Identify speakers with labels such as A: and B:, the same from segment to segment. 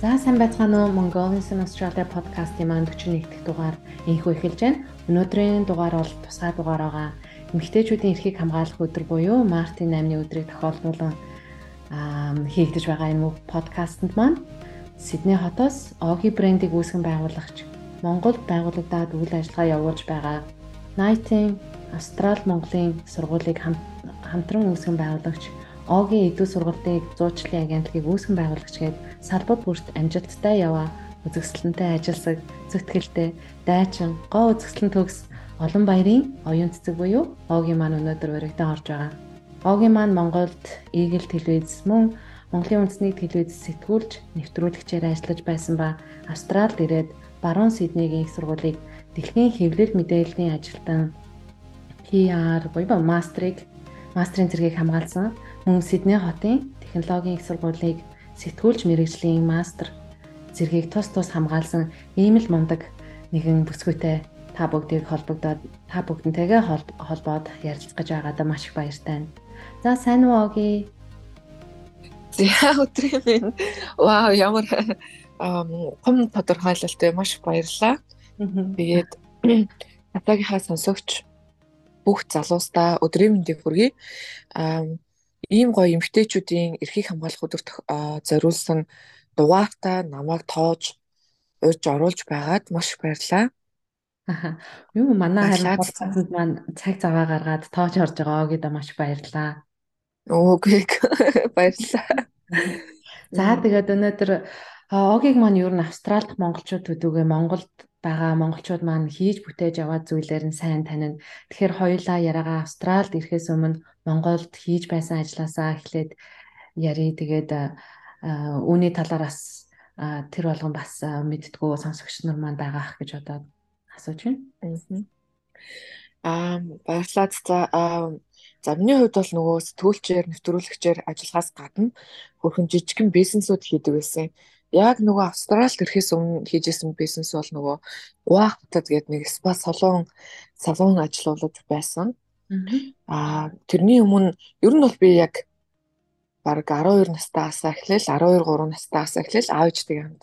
A: За сайн байцгаана уу Mongolian Australia podcast-ийн маань 41 дахь дугаар инхүү эхэлж байна. Өнөөдрийн дугаар бол тусгай дугаар байгаа. Эмэгтэйчүүдийн эрхийг хамгаалах өдөр буюу Мартин 8-ны өдрийг тохиолдуулан хийгдэж байгаа энэ подкастэнд маань Сидней хотоос Оги брендийг үүсгэн байгуулагч Монголд байгуулагдаад үйл ажиллагаа явуулж байгаа Nighting Австрал Монголын сургуулийг хамтран үүсгэн байгуулагч Огийн эдүү сургалтын зуучлалын агентлагийг үүсгэн байгуулагч гээд салбар бүрт амжилттай яваа үзэсгэлэнтэй ажилласаг зүтгэлтэй дайчин гоо үзэсгэлэн төгс олон баярын оюун цэцэг буюу Огийн маань өнөөдөр өргөдөн орж байгаа. Огийн маань Монголд Eagle телевиз мөн Монголын үндэсний телевиз сэтгүүлч нэвтрүүлэгчээр ажиллаж байсан ба Австралид ирээд Баруун Сиднейгийн их сургуулийг дэлхийн хэвлэл мэдээллийн ажилтан PR буюу мастрыг мастрын зэргийг хамгаалсан Мөн Сидней хотын технологийн их сургуулийг сэтгүүлч мэрэгжлийн мастер зэргийг тус тус хамгаалсан ийм л мундаг нэгэн бүсгүйтэй та бүгдийг холбогдоод та бүгдэнтэйгээ холбоод ярилцгаж байгаадаа маш их баяртай байна. За сайн уу Оги?
B: За өдрийн минь. Вау ямар гом тодорхойлолтой маш баярлалаа. Тэгээд атагийнхаа сонсогч бүх залуустаа өдрийн мэндийг хүргэе ийм гоё эмгтээчүүдийн эрхийг хамгаалах өдөрт зориулсан дугаартаа намайг тоож урьж оруулж байгаад маш баярлалаа.
A: Аха. Юу манай харин подкастт маань цаг заваа гаргаад тоож орж байгаа гэдээ маш баярлалаа.
B: Окей. Баярлалаа.
A: За тэгээд өнөөдөр Огийг маань ер нь Австралид монголчууд төдөөгээ Монголд байгаа монголчууд маань хийж бүтээж аваад зүйлээр нь сайн танина. Тэгэхээр хоёулаа яриагаа Австралид ирэхээс өмнө Монголд хийж байсан ажилласаа эхлээд яри тэгээд үүний талаар бас тэр болгон бас мэдтгүү сонсогч нар маань байгаах гэж одоо асууж байна.
B: Аа баярлалаа за за миний хувьд бол нөгөө сэтгүүлчээр нэвтрүүлэгчээр ажиллахаас гадна хөрхөн жижигхэн бизнесүүд хийдэг байсан яг нөгөө Австралид ирэхээс өмнө хийжсэн бизнес бол нөгөө Уахтад гэдэг нэг спа салон салон ажиллуулж байсан. Аа тэрний өмнө ер нь бол би яг бараг 12 настаас эхлээл 12 3 настаас эхлээл аавчдаг хамт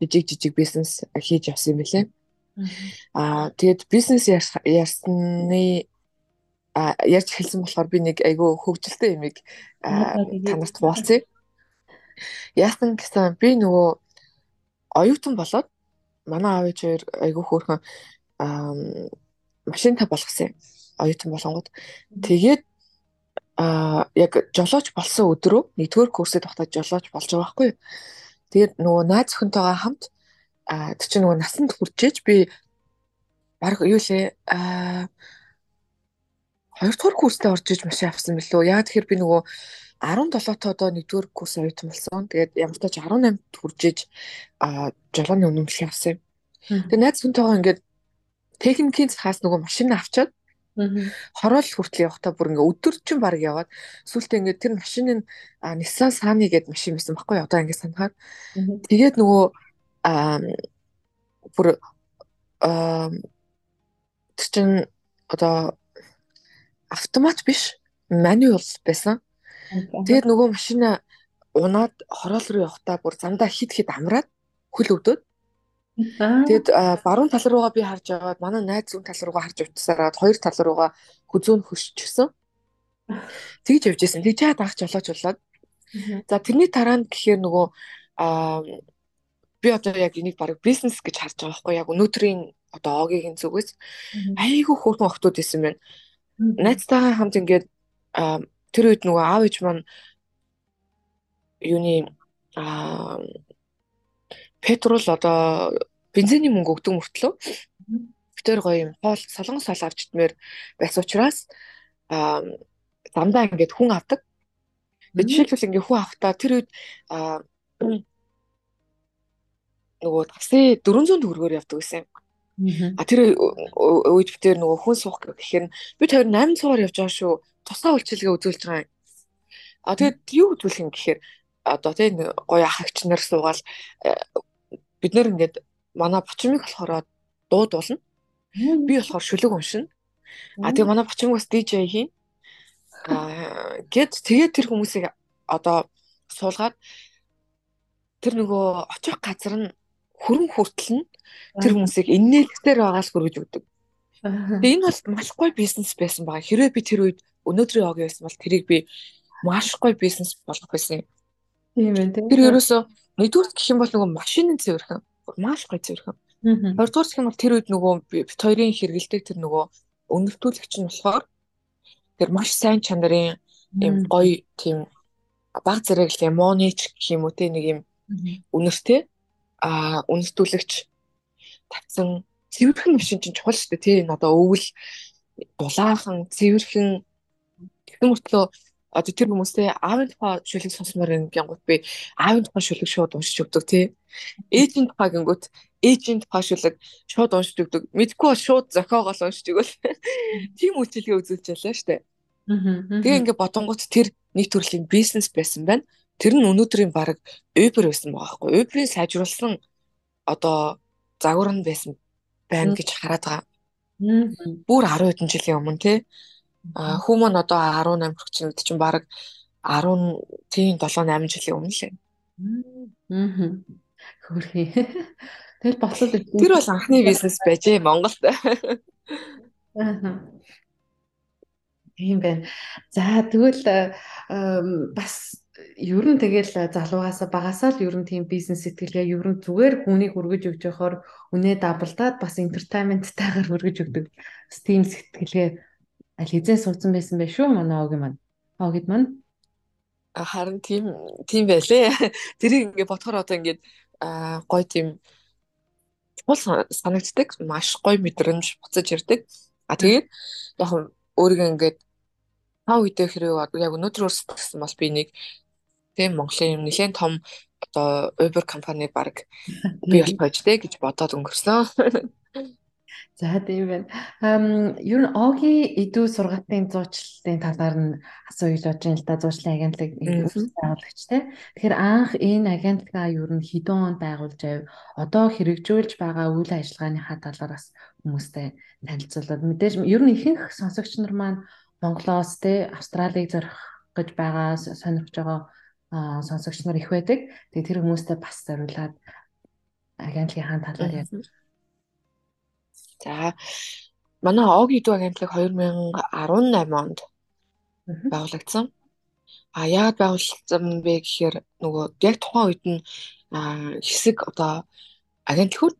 B: жижиг жижиг бизнес хийж явсан юм билээ. Аа тэгээд бизнес ярьсны ярьж хэлсэн болохоор би нэг айгүй хөвгөлтэй юмыг танарт хуваалцъя. Яасан гэсэн би нөгөө оюутан болоод манай аав ээж хоёр айгүй хөөрхөн машинтай болгосон юм. Оюутан болонгууд. Тэгээд а яг жолооч болсон өдрөө нэгдүгээр курсэд тогтоод жолооч болж байгаа байхгүй. Тэгээд нөгөө найз охинтойгоо хамт а тэр чинь нөгөө насанд хүрчээж би баг юу лээ а хоёрдугаар курстээ орж иж машин авсан билүү. Яа тэгэхээр би нөгөө 17 тоо одоо нэгдүгээр курс оюутан болсон. Тэгээд ямар ч тач 18-д хүрж иж а жолооны үнэмшил авсан юм. Тэгээд найз хүнтэйгээ ингээд техникийн цахаас нөгөө машин авчаад хороол хүртэл явахдаа бүр ингээ өдөр чинь баг яваад сүултээ ингээ тэр машины Nissan Sunny гэдэг машин байсан байхгүй одоо ингээ санахаар. Тэгээд нөгөө аа бүр аа чин одоо автомат биш мануал байсан. Тэгээд нөгөө машина унаад хороол руу явахдаа бүр замдаа хит хит амраад хөл өвдөд. Тэгээд баруун тал руугаа би харж аваад манай найз зүүн тал руугаа харж утсараад хоёр тал руугаа хүзүүн хөшчихсөн. Тэгж явж исэн. Тэгж яад авах жолооч болоод. За тэрний дараа нь гэхээр нөгөө аа би одоо яг энийг баг бизнес гэж харж байгаа байхгүй яг өнөөдрийн одоо огийн зүгээс айгүй хөөрхөн охтууд исэн байна. Найзтайгаа хамт ингээд тэр үед нөгөө аав ээж маань юуны аа петрол одоо бензиний мөнгө өгдөг мөртлөө тэр гоё юм хоол солонгос хоол авч идмээр байсан учраас аа замдаа ингээд хүн авдаг. Тэгээд жишээлбэл ингээд хүн авахтаа тэр үед нөгөө такси 400 төгрөгөөр явдаг гэсэн юм. А тэр үед битэр нөгөө хүн суух гэхээр би 28 цуугаар явж байгаа шүү тусаа үйлчилгээ үзүүлж байгаа юм. А тэгээд юу үзүүлэх юм гэхээр одоо тийм гоё ахагч нар суугаал бид нэр ингээд манай бочмыг болохоор дуудуулна. Би болохоор шүлэг уншина. А тэгээ манай бочмыг бас DJ хийн. А гэд тэгээд тэр хүмүүсийг одоо суулгаад тэр нөгөө очих газар нь хөрөн хүртэл нь тэр хүмүүсийг инээлгтэр байгаал хөргөж өгдөг. Тэгээ энэ бол маш гоё бизнес байсан байгаа. Хэрвээ би тэр үед өнөөдрийн яг байсан бол тэрийг би маш гоё бизнес болгох байсан. Тийм ээ. Тэр ерөөсөө нэгдүгээр гэх юм бол нөгөө машины цэвэрхэн маш гоё цэвэрхэн. Хоёрдугаар гэх юм бол тэр үед нөгөө бит хоёрын хэрэгэлдэг тэр нөгөө өнөлтүүлэгч нь болохоор тэр маш сайн чанарын юм гоё тийм баг зэрэг л монич гэх юм уу те нэг юм үнэртэй. А үнэлтүүлэгч тавьсан цэвэрхэн машин чинь чухал шүү дээ тий энэ одоо өвөл дулаахан цэвэрхэн. Тэгсэн мөртлөө одоо тэр хүмүүстэй аавын тухай шүлэг сонсмоор юм гингут би аавын тухай шүлэг шууд уншиж өгдөг тий. Ээжийн тухай гингут ээжийн тухай шүлэг шууд уншиж өгдөг. Мэдгүй бол шууд зохиогоол уншиж өгвөл тийм үйлчилгээ үзүүлж ялаа штэ. Тэгээ ингээ бодонгууд тэр нэг төрлийн бизнес байсан байна. Тэр нь өнөөдрийн баг Uber байсан байгаа байхгүй. Uber-ийн сайжруулсан одоо загвар нь байсан байна гэж хараад байгаа. Бүр 10 хэдэн жилийн өмнө тий. А хүмүүс одоо 18 хүрч чинь чинь баг 10 тийм 7 8 жилийн өмнө лээ.
A: Аа. Хөрхий. Тэгэл бослоо
B: Тэр бол анхны бизнес байжээ Монголд.
A: Аа. Тийм байна. За тэгвэл бас ер нь тэгэл залуугаас багасаа л ер нь тийм бизнес сэтгэлгээ ер нь зүгээр хүнийг өргөж өгч явахаар үнэ дабалтаад бас entertainment-тайгаар өргөж өгдөг. Тийм сэтгэлгээ аль хэзээ суудсан байсан байх шүү манай ог маань. Огид маань
B: харин тийм тийм байлээ. Тэрийг ингээ бодохоор одоо ингээ гой тийм чухал санагддаг. Маш гой мэдрэмж буцаж ирдэг. А тэгээд яг өөрийгөө ингээд тав үедээ хэрэг яг өнөөдөр өөрсдсөн бол би нэг тийм Монголын юм нэлээд том одоо Uber компани баг бий болох байж тээ гэж бодоод өнгөрсөн.
A: За тийм байна. Ам ер нь Оги идүү сургалтын зуучлалын талаар нь асууж болж байна л да зуучлалын агентлаг байгуулагч те. Тэгэхээр анх энэ агентлагаа ер нь хэдэн онд байгуулж байв? Одоо хэрэгжүүлж байгаа үйл ажиллагааныхаа талаар бас хүмүүстэй танилцуулаад мэдээж ер нь ихэнх сонсогч нар маань Монголоос те Австралиг зорих гэж байгаа сонирхож байгаа сонсогч нар их байдаг. Тэгээ тэр хүмүүстэй бас зориулаад агентлагийн хаан талаар яг.
B: За манай ог идүү агентлаг 2018 онд байгуулагдсан. А яагаад байгуулагдсан бэ гэхээр нөгөө яг тухайн үед нь хэсэг одоо агентлагууд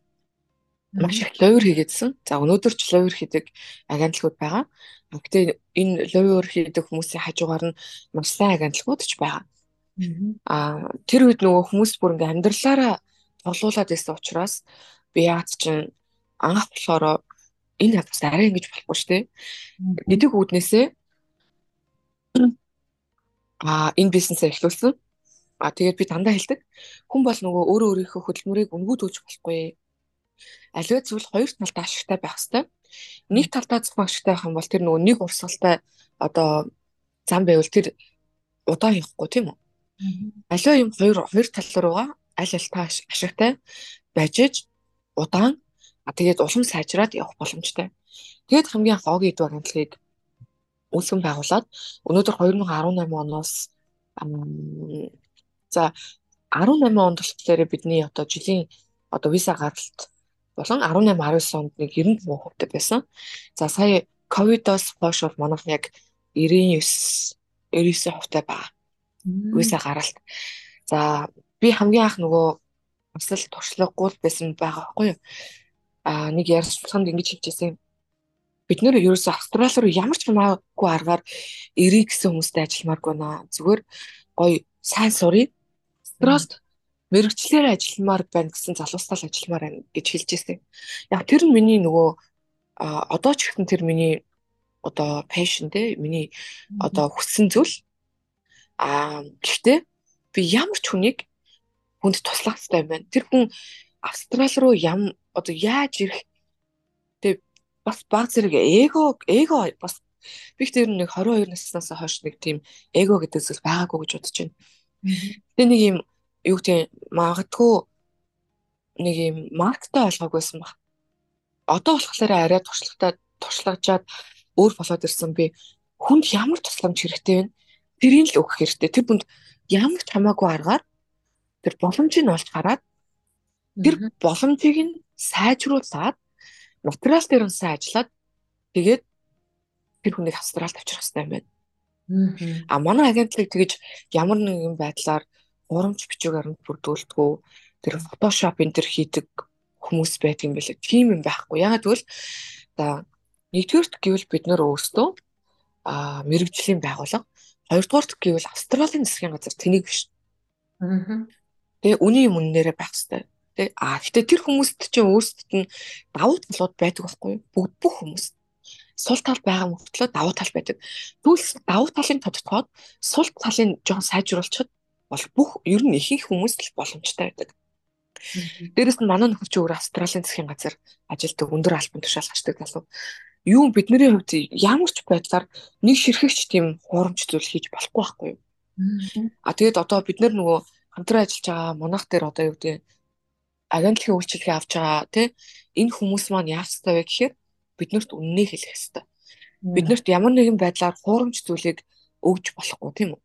B: маш их ловер хийгээдсэн. За өнөөдөр ч ловер хийдэг агентлагууд байгаа. Гэтэ энэ ловер хийдэг хүмүүсийн хажуугаар нь маш сайн агентлагууд ч байгаа. Аа тэр үед нөгөө хүмүүс бүр ингээм амьдралаараа тоглуулад байсан учраас би яац чинь анх болохоор энэ хавцад арай ингэж болохгүй шүү дээ. Гэдэг үүднээсээ аа энэ бизнесээ эхлүүлсэн. Аа тэгээд би дандаа хэлдэг. Хүн бол нөгөө өөрөө өөрийнхөө хөдөлмөрийг өнгөдүүлж болохгүй. Аливаа зүйл хоёр талдаа ашигтай байх хэвээр. Нэг талдаа зөвхөн ашигтай байх юм бол тэр нөгөө нэг урсгалтай одоо зам байвал тэр удаан явахгүй тийм үү? Аливаа юм хоёр хоёр тал руугаа аль аль та ашигтай байж удаан а тэгээд улам сайжраад явах боломжтой. Тэгээд хамгийн анх огийн эдвар хандлагыг үүсгэн байгуулад өнөөдөр 2018 оноос за 18 онд болохоор бидний одоо жилийн одоо виза гаралт болон 18 19 онд нэг 93% байсан. За сая ковидоос хойш бол манайх яг 99 99% байгаа үесээ гаралт. За би хамгийн анх нөгөө өсөл туршлагагүй байсан байгаа байхгүй юу? Нэг ярилцлаганд ингэж хэлжсэн. Бид нэр ерөөсөө Австрали руу ямар ч хамаагүй аргаар ирэх гэсэн хүмүүстэй ажилламааргүй наа. Зүгээр гоё сайн сурыг. Австралид мэрэгчлэр ажилламаар байна гэсэн залуустай л ажилламаар байна гэж хэлжсэн. Яг тэр нь миний нөгөө одоо ч ихэнх тэр миний одоо passion те миний одоо хүссэн зүйл Аа гэхдээ би ямар ч хүнийг хүнд туслах хэрэгтэй байна. Тэр хүн Австрали руу ям одоо яаж ирэх тэг бас баг зэрэг эго эго бас би тэр нэг 22 наснаас хойш нэг тийм эго гэдэг зүйл байгаагүй гэж бодож байна. Тэгээ нэг юм юу гэдэг магадгүй нэг юм марктай ойлгоогүйсэн баг. Одоо болохоор арай туршлагатай туршлагажаад өөр болоод ирсэн би хүнд ямар тусламж хэрэгтэй вэ? тэрийг л өгөх хэрэгтэй. Тэр бүнд ямар ч хамаагүй аргаар тэр боломжийг олж хараад тэр боломжийг нь сайжруулад материал дээр нь сайн ажиллаад тэгээд тэр хүнийг австралид авчрах хэрэгтэй юм байна. А манай агентлаг тэгэж ямар нэгэн байдлаар урамч бичүүгээр нь бүрдүүлдэггүй тэр фотошоп энэ төр хийдэг хүмүүс байдаг юм билээ. Тийм юм байхгүй. Ягаад гэвэл за нэгдүгээрт гэвэл бид нөр өөрсдөө а мэрэгжлийн байгууллага хоёрдугаарт гэвэл Австралийн засгийн газар тэнийг биш. Аа. Тэгээ үний юм үннээрээ байх хэрэгтэй. Тэ а гэтээ тэр хүмүүст чинь өөрсдөд нь давуу талууд байдаг байхгүй юу? Бүгд бүх хүмүүс сул тал байгаа мөртлөө давуу тал байдаг. Тэгвэл давуу талын тодтогоод сул талын жоон сайжруулчихад бол бүх ер нь ихэнх хүмүүс л боломжтой байдаг. Дээрэс нь манай нөхөр чи өөр Австралийн засгийн газар ажилтдаг өндөр албан тушаал хачдаг залуу. Юу бидний хувьд ямар ч байдлаар нэг ширхэгч тийм хуурамч зүйл хийж болохгүй байхгүй юу? А тэгээд одоо бид нар нөгөө хамтран ажиллаж байгаа манайх дээр одоо юу гэдэг агентлагийн үйлчилгээ авч байгаа тий энэ хүмүүс маань яах ёстой вэ гэхээр биднэрт үннийг хэлэх ёстой. Биднэрт ямар нэгэн байдлаар хуурамч зүйлийг өгж болохгүй тийм үү?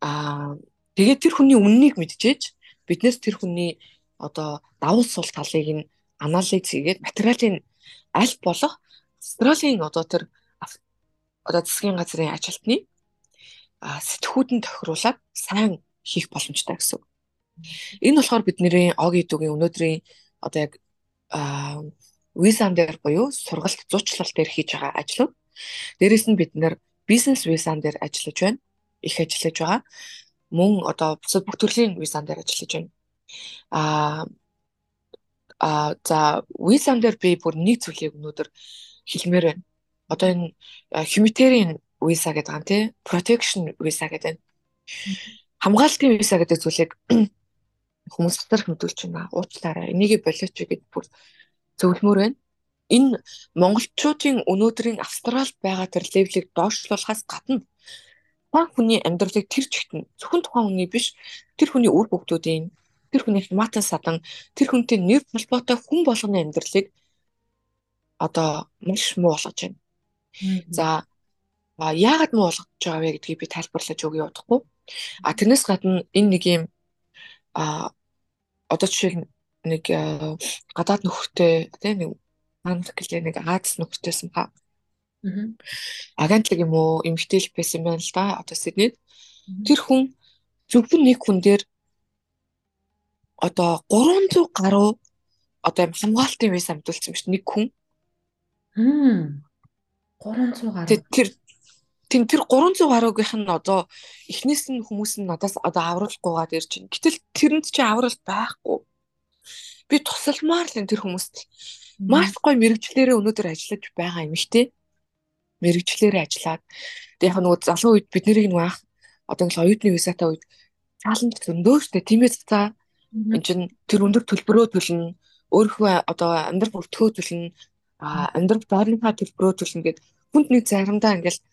B: Аа тэгээд тэр хүний үннийг мэдчихэж биднээс тэр хүний одоо давуу сул талыг нь анализ хийгээд материалын аль болох Австралийн одоо тэр одоо засгийн газрын ажилтны сэтгхүүдэн тохируулаад сайн хийх боломжтой гэсэн. Энэ болохоор бидний ОГ идүүгийн өнөөдрийн одоо яг визан дээр буюу сургалт зуучлал дээр хийж байгаа ажлууд. Дээрээс нь бид нэр бизнес визан дээр ажиллаж байна. Их ажиллаж байгаа. Мөн одоо бусад бүх төрлийн визан дээр ажиллаж байна. Аа а за визан дээр би бүр нэг зүйлийг өнөөдөр хэлмээр байна. Одоо энэ humanitarian виза гэдэг юм тий protection виза гэдэг. Хамгаалтын виза гэдэг зүйлийг хүмүүс татарх мэдүүлж байна. Уучлаарай. Энийг болооч гэд бүр зөвлөмөр байна. Энэ монголчуудын өнөөдрийн Австралид байгаа тэр левлийг доошлуулахаас гадна тухайн хүний амьдралыг тэр чигтэн зөвхөн тухайн хүний биш тэр хүний үр бүгдүүдийн тэр хүний хямаатан садан тэр хүнтэй нэр холбоотой хүн болгоны амьдралыг одоо маш муу болгож байна. За яагаад муу болгож байгаа вэ гэдгийг би тайлбарлаж өгье удахгүй. А тэрнээс гадна энэ нэг юм а одоо жишээл нэг гадаад нөхөртэй тийм нэг манлгэлээ нэг Аз нөхөртэйсэн ба. Агентлаг юм уу эмгтэйл байсан байна л да. Одоо Сиднейд тэр хүн зөвхөн нэг хүн дээр одоо 300 гаруй одоо юм хамгаалтын виз амтулсан биш нэг хүн.
A: Хм 300
B: гаруй. Тэр Тин тэр 300 гаруйгийнх нь одоо эхнээс нь хүмүүс нь надаас одоо авралгүйгаад ирж байна. Гэтэл тэрэнд чи аврал байхгүй. Би тусалмаар л тэр хүмүүст маш гоё мэрэгчлэрээ өнөөдөр ажиллаж байгаа юм ихтэй. Мэрэгчлэрээ ажиллаад. Тэг яг нөгөө залуу үед бид нарыг нөгөө ах одоо ингээл оюутны визатай үед цааланд зөндөө штэ. Тийм ээ за энэ чин тэр өндөр төлбөрөө төлнө. Өөрийнхөө одоо амьдрал бүртгөө төлнө. Амьдрал байрныхаа төлбөрөө төлнө гэд хүнд нэг заримдаа ингээл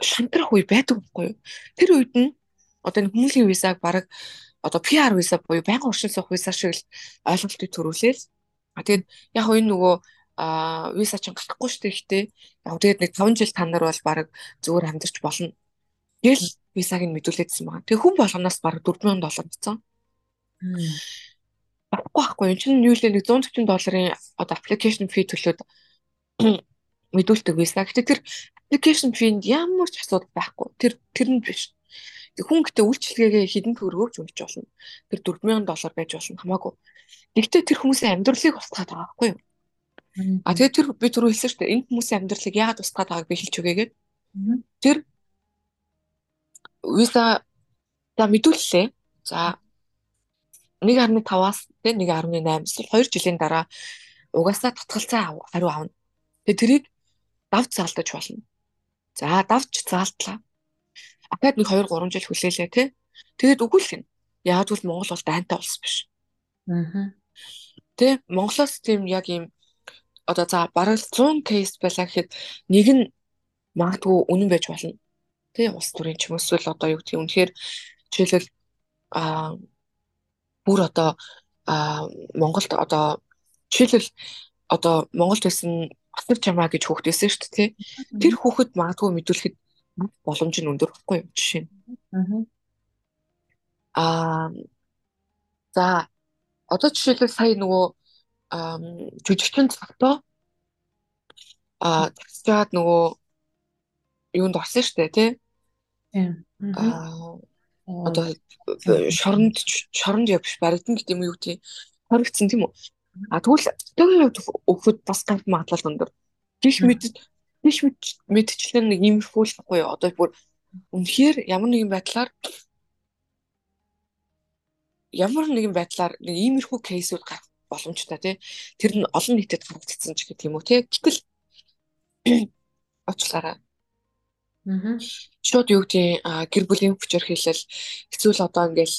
B: шантрах үе байдаг байхгүй юу? Тэр үед нь одоо энэ хүмүүлийн визаг баг одоо PR виза буюу байнгын оршин суух виза шиг л ойлголтыг төрүүлээл. А тэгээд яг энэ нөгөө а виза чинь гарахгүй шүү дээ ихтэй. Яг тэгээд нэг 5 жил та нар бол баг зүгээр амьдарч болно. Тэгэл визаг нь мэдүүлээдсэн байгаа. Тэгээ хүн болгоноос баг 4000 доллар бицэн. Баггүй байхгүй. Энэ чинь юу л нэг 140 долларын одоо application fee төлөөд мэдүүлдэг виза. Гэтэ тэр application fee-нд ямар ч асуудал байхгүй. Тэр тэр нь биш. Хүн гэдэг үйлчлэгээ хідэн төгрөгөөр ч үнэж болно. Тэр 4000 доллар байж болно хамаагүй. Гэхдээ тэр хүмүүсийн амьдралыг устгаад байгаа байхгүй юу? А тэгээд тэр би түрүү хэлсэн шүү дээ. Энэ хүмүүсийн амьдралыг яагаад устгаад байгааг би хэлж өгье Тэр виза та мэдүүллээ. За 1.5-аас тэ 1.8 эсвэл 2 жилийн дараа угаасаа татгалцаа хариу авна. Тэгээ тэрийг давж заалтаж болно. За давж заалтлаа. Ахад нэг 2 3 жил хүлээлээ тий. Тэгээд л гин. Яг л Монгол бол дайнтай улс биш. Аа. Тэ Монголоос тийм яг ийм одоо за бараг 100 кейс байлаа гэхэд нэг нь магадгүй үнэн байж болно. Тэ улс төрийн ч юм эсвэл одоо юу юм үнэхээр жишээлбэл аа бүр одоо аа Монголд одоо жишээлбэл одоо Монголд байсан Батар чамаа гэж хүүхдээсэн шүү дээ. Тэр хүүхэд магадгүй мэдүүлэхэд боломж нь өндөр байхгүй юу жишээ нь. Аа за одоо жишээлбэл сая нөгөө жүжигчин цагтаа а тэгсээд нөгөө юунд орсон штэ тий. Тийм. Аа одоо шоронд шоронд явж баригдан гэдэг юм юу тийм хоригдсан тийм үү. А тэгвэл төгөө явж өгөхөд бас ганц магадлал өндөр. Гэх мэд гэх мэдчлэн нэг иймэрхүү л байхгүй юу. Одоо бүр үнэхээр ямар нэгэн байдлаар ямар нэгэн байдлаар нэг иймэрхүү кейсүүд гарах боломжтой тий. Тэр нь олон нийтэд харагдсан ч гэх юм уу тий. Гэтэл очлаараа. Аа. Шууд юу гэдэг гэр бүлийн хүчээр хэлэл хэцүүл одоо ингээл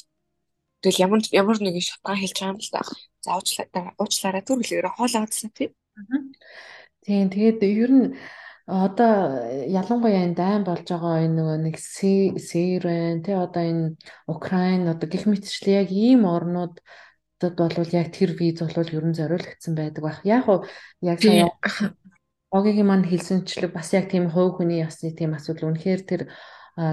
B: тэгэл ямар ямар нэгэн шатгаа хэлж байгаа юм л да. За уучлаарай уучлаарай түр хэлээрээ хоолоодсан тийм.
A: Тийм тэгээд ер нь одоо ялангуяа энэ дайн болж байгаа энэ нөгөө нэг Сирен тий одоо энэ Украин одоо гих мэтчлээ яг ийм орнууд бол яг тэр виз бол ер нь зориулагдсан байдаг байх. Яг уу яг сая Огийн маань хэлсэнчлэг бас яг тийм хувь хүний ясны тийм асуудал үнэхээр тэр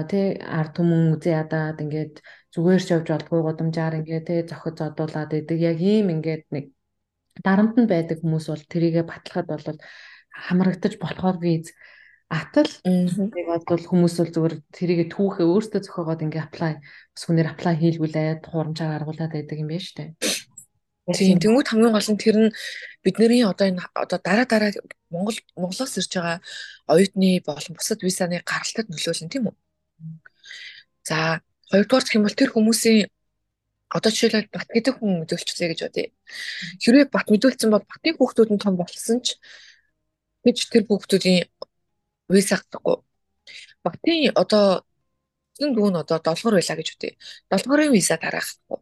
A: тэ ард түмэн үзээ ядаад ингээд зүгээр ч явж болдгоо годамжаар ингээд тэ зохид зодуулаад идэг яг ийм ингээд нэг дарамт нь байдаг хүмүүс бол тэрийгэ батлахад бол хамрагдаж болохоор виз атал нэг бол хүмүүс бол зүгээр тэрийгэ түүхээ өөртөө зохиогоод ингээ аплай бас хүнээр аплай хийлгүүлээд хурамчаар аргуулад байдаг юм байна штэ.
B: Тийм тэнгуут хамгийн гол нь тэр нь бидний одоо энэ одоо дараа дараа Монгол Монголоос ирж байгаа оюутны болон бусад визаны гаргалтад нөлөөлнө тийм үү? За хоёрдугаар гэх юм бол тэр хүмүүсийн одоо жишээлбэл бат гэдэг хүн мэдүүлчихлээ гэж бодъё. Хэрвээ бат мэдүүлсэн бол батын хүүхдүүд нь том болсон ч гэж тэр хүүхдүүдийн виз авахгүй. Батын одоо зэн дүүн одоо долгор байлаа гэж үтэй. Долгорын виза дараахгүй.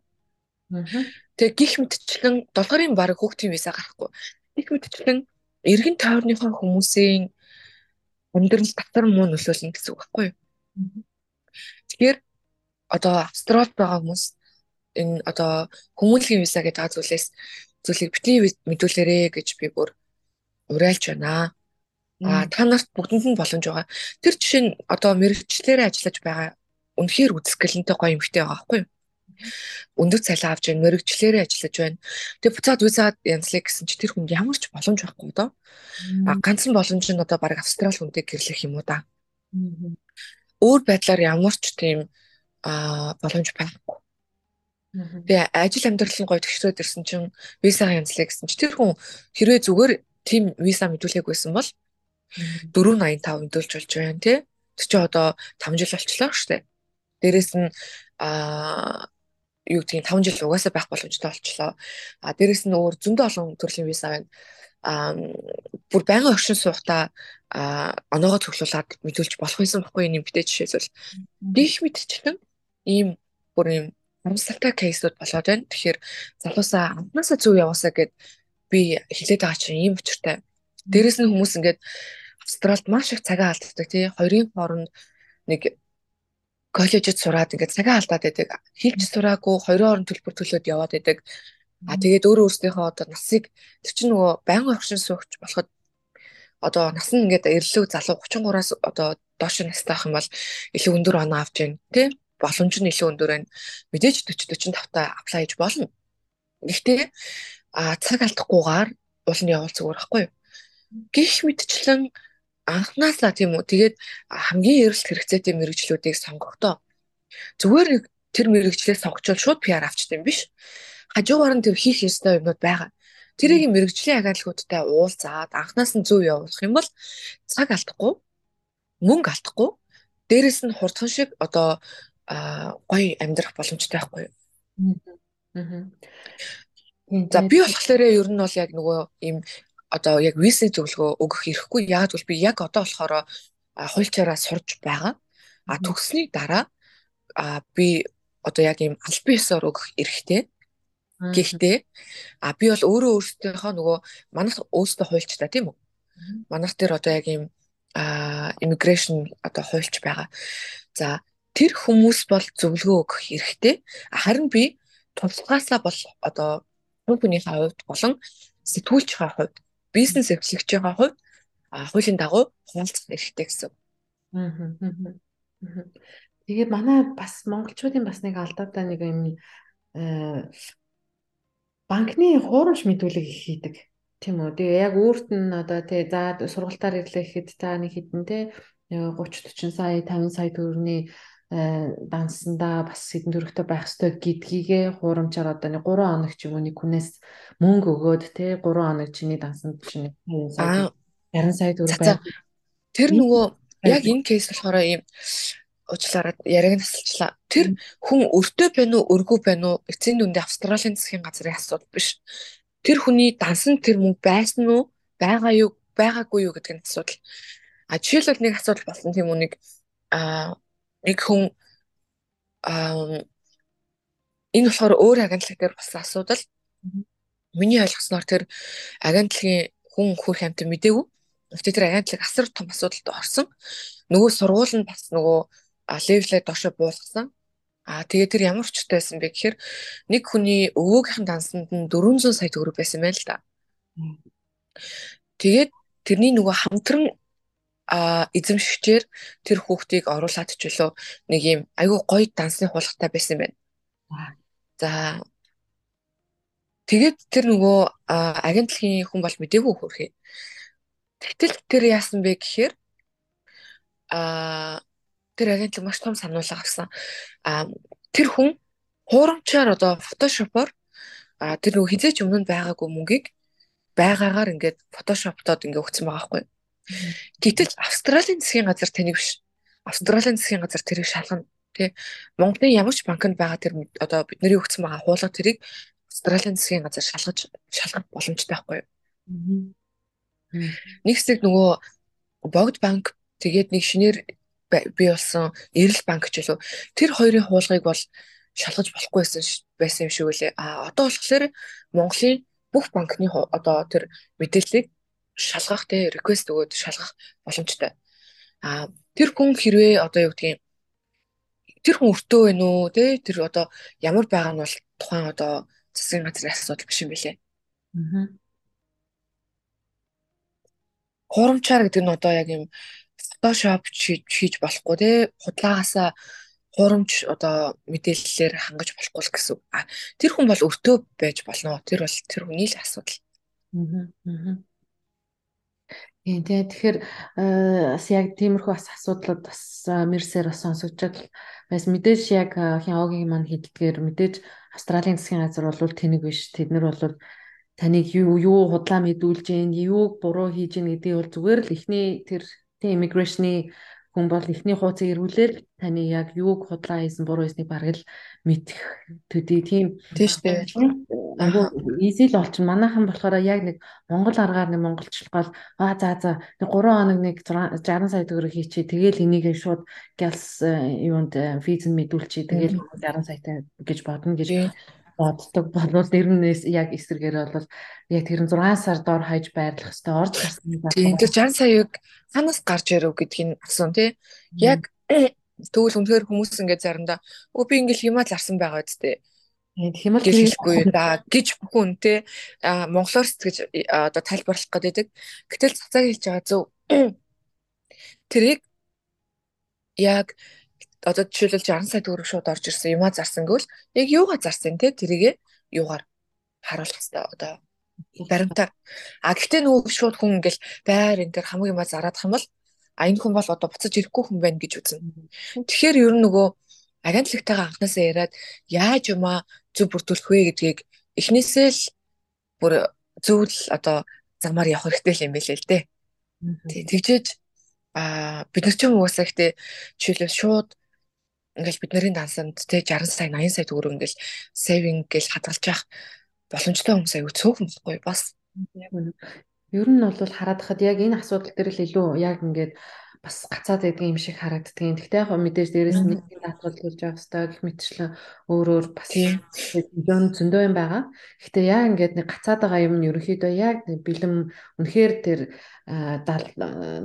B: Тэгээ гих мэтчлэн долгорын баг хүүхдийн виза гарахгүй. Гих мэтчлэн эргэн тойрныхоо хүмүүсийн амьдрал татвар муу нөлөөлнө гэсэн үг байхгүй юу? Тэгэхээр одоо Австралид байгаа хүмүүс энэ одоо хүмүүнлэгийн виза гэдэг зүйлээс зүйлийг битгий мэдүүлээрэ гэж би бүр уриалж байна. А та нарт бүгдэнд нь боломж байгаа. Тэр жишээ нь одоо мэрэгчлэрээ ажиллаж байгаа үнэхээр үзэсгэлэнтэй гоё юмхтэй байгаа байхгүй юу? өндөр цалин авч байна, мөрөгчлээрээ ажиллаж байна. Тэгээ буцаад визаад янзлаа гэсэн чи тэр хүнд ямар ч боломж байхгүй доо. А ганцхан боломж нь одоо баг Австрали хүнтэй гэрлэх юм уу да. Өөр байдлаар ямар ч тийм а боломж байхгүй. Тэгээ ажил амьдрал нь гоё төгсрөөд ирсэн чинь виза янзлаа гэсэн чи тэр хүн хэрвээ зүгээр тийм виза мэдүүлээг байсан бол 485 мэдүүлж болж байна тий. Тэр чи одоо 5 жил болчлоо дээ. Дээрэс нь а юу гэдгийг 5 жил угаасаа байх боломжтой болчлоо. А дээрэс нь өөр зөндөө олон төрлийн виза байна. А бүр байнгын оршин суугатаа оноогоо цуглуулад мэдүүлж болох байсан байхгүй юм битээ жишээсэл гих мэдчихлэн ийм бүр ийм харамсалтай кейсүүд болоод байна. Тэгэхээр залуусаа амтнаасаа зөв яваасаа гэд би хэлээд байгаа чинь ийм учиртай. Дээрэс нь хүмүүс ингээд Австралид маш их цагаа алддаг тий. Хоёрын хооронд нэг коллежид сураад ингээд цагаа алдаад байдаг. Хилж сураагүй хоёрын орон төлбөр төлөөд яваад байдаг. А тэгээд өөрөө өөрсдийнхөө одоо насыг тэр чинь нөгөө байнгын огшин суугч болоход одоо нас нь ингээд эрэлүү залуу 33-аас одоо доош настай ах юм бол илүү өндөр оноо авч байна тий боломж нь илүү өндөр байна. Мэдээж 40 45 та аплай хийж болно. Гэхдээ а цаг алдахгүйгээр уул нь явуул зүгээр байхгүй юу? Гих мэдчлэн анхнаасаа тийм үү? Тэгээд хамгийн эрэлт хэрэгцээтэй мэрэгчлүүдийг сонгохдоо зүгээр тэр мэрэгчлээ сонгочвол шууд PR авчдаг юм биш? Хажуугаар нь тэр хийх ёстой юмнууд байгаа. Тэрийг мэрэгжлийн агентлагуудтай уулзаад анхнаас нь зөв явуулах юм бол цаг алдахгүй мөнгө алдахгүй дээрэс нь хурдхан шиг одоо гоё амьдрах боломжтой байхгүй юу За би болохоор ер нь бол яг нөгөө ийм одоо яг визний зөвлөгөө өгөх эрхгүй яг бол би яг одоо болохоор хуульчаараа сурж байгаа. А төгссний дараа а би одоо яг ийм аль биесээр өгөх эрхтэй. Гэхдээ а би бол өөрөө өөртөөхөө нөгөө манайх өөртөө хуульчтай тийм үү? Манайх дээр одоо яг ийм а immigration одоо хуульч байгаа. За тэр хүмүүс бол зөвлөгөө өгөх эрхтэй. Харин би тусгаасаа бол одоо хүмүүсийн хувьд болон сэтгүүлчийн хувьд бизнес эрхлэгчийн хувьд хуулийн дагуу хуваалцах эрхтэй гэсэн.
A: Тэгээд манай бас монголчуудын бас нэг алдаатай нэг юм э, банкны хуурамч мэдүүлэг хийдэг. Тийм үү. Тэгээ яг өөрт нь одоо тий за сургалтаар ирлээ гэхэд та нэг хідэн тий 30 40 сая 50 сая төгрөгийн э, дансандаа бас хэдэн төрөгтэй байх ёстой гэдгийгээ хуурамчаар одоо нэг 3 хоног ч юм уу нэг хүнээс мөнгө өгөөд тий 3 хоног чиний дансанд чинь 50 сая 60 сая төгрөг байх.
B: Тэр нөгөө яг энэ кейс болохоор ийм уучлаарай яриаг насалчлаа. Тэр хүн өртөө байна уу, өргөө байна уу? Эцсийн дүндээ Австралийн засгийн газрын асуудал биш. Тэр хүний дансанд тэр мөнгө байсан уу, байгаа юу, байгаагүй юу гэдэг нь асуудал. А жишээлбэл нэг асуудал болсон тийм үү нэг а нэг хүн а энэ болохоор өөр агентлаг дээр болсон асуудал. Миний ойлгосноор тэр агентлагийн хүн хөрх амт мдээгүй. Гэхдээ тэр агентлаг асар том асуудалд орсон. Нөгөө сургууль нь бас нөгөө левлээ доошо буулгасан. Аа тэгээ тэр ямар өчтэй байсан бэ гэхээр нэг хүний өвөөгийнхэн дансанд нь 400 сая төгрөг байсан байл да. Тэгээд тэрний нөгөө хамтран а эзэмшигчээр тэр хүүхдийг оруулаад ч үлээ нэг юм айгүй гоё дансны хулгатай байсан байна. За тэгээд тэр нөгөө агентлагийн хүн бол мдээгүй хөрхий. Тэгтэл тэр яасан бэ гэхээр а тэр агентлаг маш том сануулга авсан. А тэр хүн хуурамчаар одоо фотошопоор а тэр нөгөө хизээч өмнө байгаагүй мөнгийг байгаагаар ингээд фотошоптоод ингээд өгсөн байгаа байхгүй. Гэтэл Австралийн засгийн газар таныг биш. Австралийн засгийн газар тэрийг шалгана. Тэ Монголын ямар ч банкнд байгаа тэр одоо бидний өгсөн байгаа хуулга тэрийг Австралийн засгийн газар шалгаж шалгах боломжтой байхгүй юу? Нэг хэсэг нөгөө богд банк тэгээд нэг шинээр бий болсон Эрэл банк ч үлээ тэр хоёрын хуулгыг бол шалгаж болохгүй байсан юм шиг үлээ. А одоо болохоор Монголын бүх банкны одоо тэр мэдээллийг шалгах те request өгөөд шалгах боломжтой. А тэр хүн хэрвээ одоо юу гэдгийг тэр хүн өртөө байна уу те тэр одоо ямар байгаа нь бол тухайн одоо засгийн газрын асуудал биш юм билэ. Аа. Хоромчаар гэдэг нь одоо яг юм фотошоп хийж болохгүй те худлагаасаа хуурамч одоо мэдээллээр хангаж болохгүй л гэсэн. А тэр хүн бол өртөө байж болно. Тэр бол тэр хүний л асуудал. Аа. Тийм тий. Тэгэхээр э, бас яг тиймэрхүү бас асуудлууд бас мэрсээр бас сонсогдож байсан. Мэдээж яг хин огийн маань хэлдгээр мэдээж Австралийн засгийн газар бол тэнэг биш. Тэд нар бол таныг юу юу худлаа мэдүүлж гин, юуг буруу хийж гин гэдгийг бол зүгээр л ихний тэр тийм иммиграшны хүн бол ихний хууцыг эргүүлээл таны яг юуг худлаа хийсэн буруу хийснийг бараг л мэдэх төдий тийм дээ. Айгу easy л болчихно. Манайхан болохоор яг нэг монгол аргаар нэг монголчлогоол аа за за нэг 3 хоног нэг 60 сая төгрөг хийчээ. Тэгээл энийг шууд галс э, юунд виз нь мэдүүлчихээ. Тэгээл 60 саятай гэж бодно гэж боддог болвол нэрнээс яг эсрэгээр бол яг тэр 6 сар дор хаяж байрлах хэвээр орж гарсан. Тийм тэр 60 саяыг ханаас гарч ирв гэдгийг асуун тий. Яг Тэгвэл үнэхээр хүмүүс ингээд заримдаа өө би ингээл хямаа зарсан байгаа үсттэй. Тийм л хэлэхгүй да гэж бүхэн те монголоор сэтгэж одоо тайлбарлах гэдэг. Гэтэл цацаг хэлж байгаа зөв. Тэрийг яг одоо жишээлбэл 60 сая төгрөг шууд орж ирсэн юмаа зарсан гэвэл яг юугаар зарсан те тэрийгэ юугаар харуулах хэрэгтэй одоо баримтаар. А гэхдээ нөгөө шууд хүн ингээл байр энэ төр хамаг юмаа зараадах юм бол а энэ хүн бол одоо буцаж ирэхгүй хүн байна гэж үзнэ. Тэгэхээр ер нь нөгөө агентлагтайгаа анхнаасаа яриад яаж юмаа зөв бүрдүүлэх вэ гэдгийг эхнээсээ л бүр зөв л одоо замаар явах хэрэгтэй юм байлээ л дээ. Тэгжээж а бид нар ч юм уусаа ихтэй жишээлбэл шууд ингээл бидний дансанд те 60 сая 80 сая төгрөг ингээл saving гэж хадгалж явах боломжтой хүмүүс аягүй цөөхөн байхгүй бас. Яг Ер нь бол хараад хахад яг энэ асуудал дээр л илүү яг ингээд бас гацаад байдаг юм шиг харагддаг. Гэхдээ яг мэдээж дээрээс нэг даатгалуулж явах хэрэгтэй гэх мэтчлэн өөр өөр бас зөндөө зөндөө юм байгаа. Гэхдээ яг ингээд нэг гацаад байгаа юм нь ерөнхийдөө яг бэлэм үнэхээр тэр 70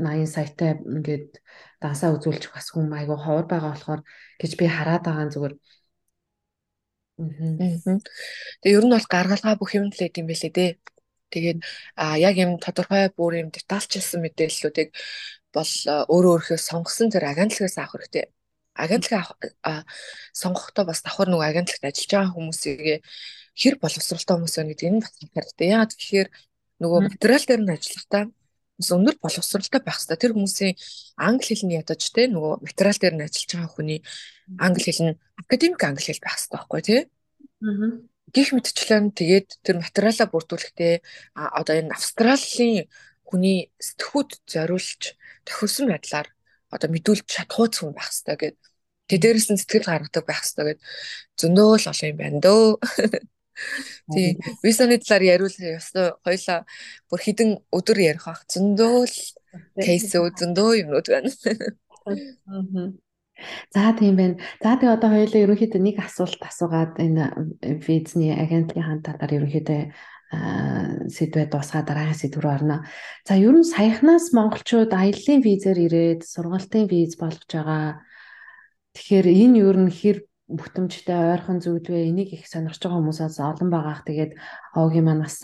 B: 80 саятай ингээд дансаа үзүүлчих бас хүм айгу ховор байгаа болохоор гэж би хараад байгаа зүгээр. Тэгээ ер нь бол гаргалгаа бүх юм л юм байлээ дээ. Тэгээд а яг юм тодорхой бүр юм детальчилсан мэдээллүүдийг бол өөрөө өөрхөө сонгосон тэр агентлагаас авах хэрэгтэй. агентлагаа сонгохдоо бас давхар нөгөө агентлагт ажиллаж байгаа хүмүүсийг хэр боловсралтай хүмүүс байна гэдэг нь бас хэрэгтэй. Яагаад тэгэхээр нөгөө материал дээр нь ажиллахдаа өндөр боловсралтай байх хэрэгтэй. Тэр хүмүүсийн англи хэл нь ядаж те нөгөө материал дээр нь ажиллаж байгаа хүний англи хэл нь академик англи хэл байх хэрэгтэй байхгүй тий. Аа. Гэх мэтчлэн тэгээд тэр материалаа бүрдүүлэхдээ одоо энэ Австралийн хүний сэтгхүүд зориулж тохирсон байдлаар одоо мэдүүлж чадхууц хүн байх хэрэгтэй гэдэг. Тэ дээрээс нь сэтгэл гаргадаг байх хэрэгтэй гэдэг зөндөө л олон юм байна дөө. Тий. Висаны талаар яриулах ёстой хоёлаа бүр хідэн өдөр ярих бах зөндөө л кейс зөндөө юмнууд байна.
A: За тийм байна. За тэгээ одоо хоёулаа ерөнхийдөө нэг асуулт асуугаад энэ визний агентлагийн талаар ерөнхийдөө сэдвээ дуусгаад дараагийн сэдв рүү орно. За ер нь саяхнаас монголчууд аяллаа визээр ирээд сургалтын виз болгож байгаа. Тэгэхээр энэ ер нь хэр бүтэмжтэй ойрхон зүйлвэ энийг их сонирхож байгаа хүмүүсээс олон байгаах. Тэгээд овгийн манаас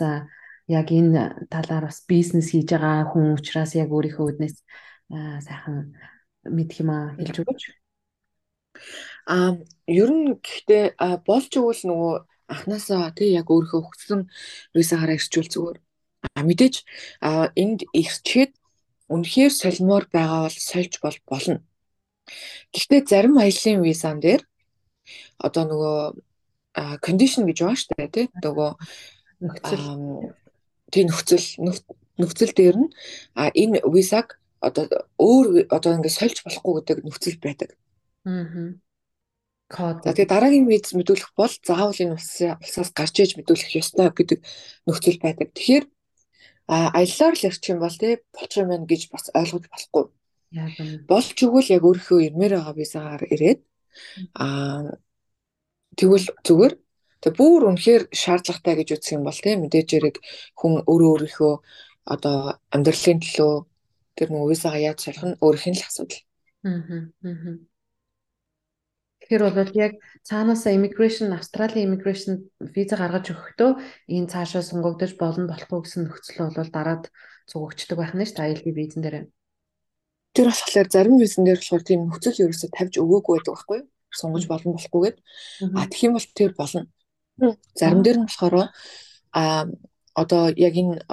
A: яг энэ талаар бас бизнес хийж байгаа хүн учраас яг өөрийнхөө үднээс сайхан мэдх юм а хэлж өгөөч.
B: Аа ер нь гэхдээ болж өгвөл нөгөө анханасаа тий яг өөрийнхөө хөтсөн визагаар ирчүүл зүгээр. А мэдээж энд ирчээд үнэхээр солимоор байгаа бол сольж бол болно. Гэхдээ зарим аяллаа визан дээр одоо нөгөө condition гэж байгаа шүү дээ тий нөгөө нөхцөл тий нөхцөл нөхцөл дээр нь а энэ визаг одоо өөр одоо ингээд сольж болохгүй гэдэг нөхцөл байдаг. Аа. Код. За тэгээ дараагийн виз мэдүүлэх бол заавал энэ улсаас гарч иж мэдүүлэх ёстой гэдэг нөхцөл байдаг. Тэгэхээр а аяллаар л ирчих юм бол тий болчих юм гэж бас ойлгож болохгүй. Болж өгвөл яг өөрийнхөө ирмээр байгаа визагаар ирээд а тэгвэл зүгээр тэг бүр үнэхээр шаардлагатай гэж үзэх юм бол тийм мэдээж хэрэг хүн өөрөө өөрийнхөө одоо амьдралын төлөө тэр нөгөө визагаа яаж солих нь өөрийнх нь л асуудал. Аа.
A: Тэгэхээр бол яг цаанаасаа immigration Австралийн immigration виза гаргаж өгөхдөө энэ цаашаа сунгагдаж болно болохгүй гэсэн нөхцөл бол дараад зугөгчдөг байх нь шүү дээ айлын визэн дээр.
B: Тэр болохоор зарим визэн дээр болохоор тийм нөхцөл ерөөсөй тавьж өгөөгүй байдаг байхгүй юу? сунгаж болно болохгүйгээд а тэгэх юм бол тэр болно. Зарим дээр нь болохоор а одоо яг энэ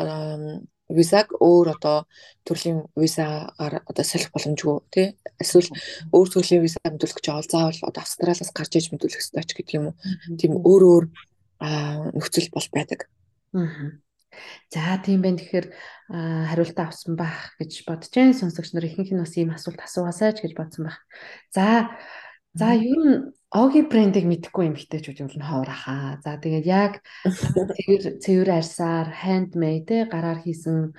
B: визаг өөр одоо төрлийн визагаар одоо салхи боломжгүй тий эсвэл өөр төрлийн виза мэдүүлэх гэж бол заавал одоо австралиас гарч иж мэдүүлэх ёстой ч гэдэг юм уу тийм өөр өөр нөхцөл бол байдаг.
A: За тийм байх тэгэхээр хариултаа авсан байх гэж бодож байна. Сонсогч нар ихэнх нь бас ийм асуулт асуугаасай ч гэж бодсон байх. За За ер нь Оги брендийг мэдэхгүй юм хтэйчүүд ер нь хоорахаа. За тэгээд яг цэвэр цэвэр арьсаар handmade те гараар хийсэн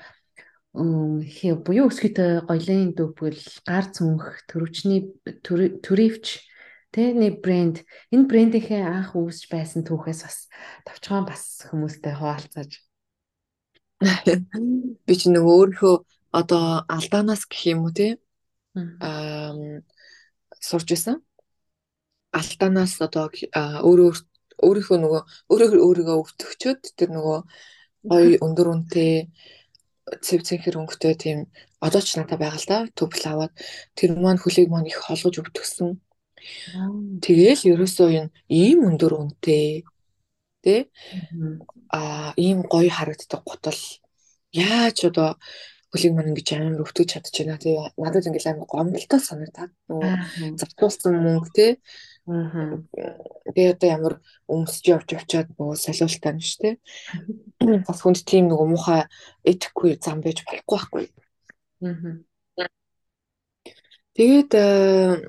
A: хээ буюу өсгөтэй гоёлын дүүпгэл гар цүнх төрөвчний төрөвч тэ нэг брэнд. Энэ брэндийнхээ анх үүсч байсан түүхээс бас товчхон бас хүмүүстэй хуваалцаж.
B: Би ч нэг өөрөө одоо алдаанаас гэх юм уу те аа сурч исэн алдаанаас одоо өөрөө өөрийнхөө нөгөө өөрөө өөрийгөө өвтгчөөд тэр нөгөө гоё өндөр үнэтэй цэв цэнхэр өнгөтэй тийм одоо ч надад байгаа л да төвл аваад тэр маань хөлийг маань их холгож өвтгсөн. Тэгээл ерөөсөө энэ ийм өндөр үнэтэй тэ? А ийм гоё харагддаг гутал яаж одоо хөлийг маань ингэж амар өвтгөж чадчихна тий надад ингээл амар гомдолтой санагдаад нөгөө завтуулсан мөнгө тий Би одоо ямар өмсөж явж явчаад нөгөө солиултаа нь шүү дээ. Бас хүнд тийм нөгөө муухай этгэхгүй зам байж болохгүй байхгүй. Тэгээд э,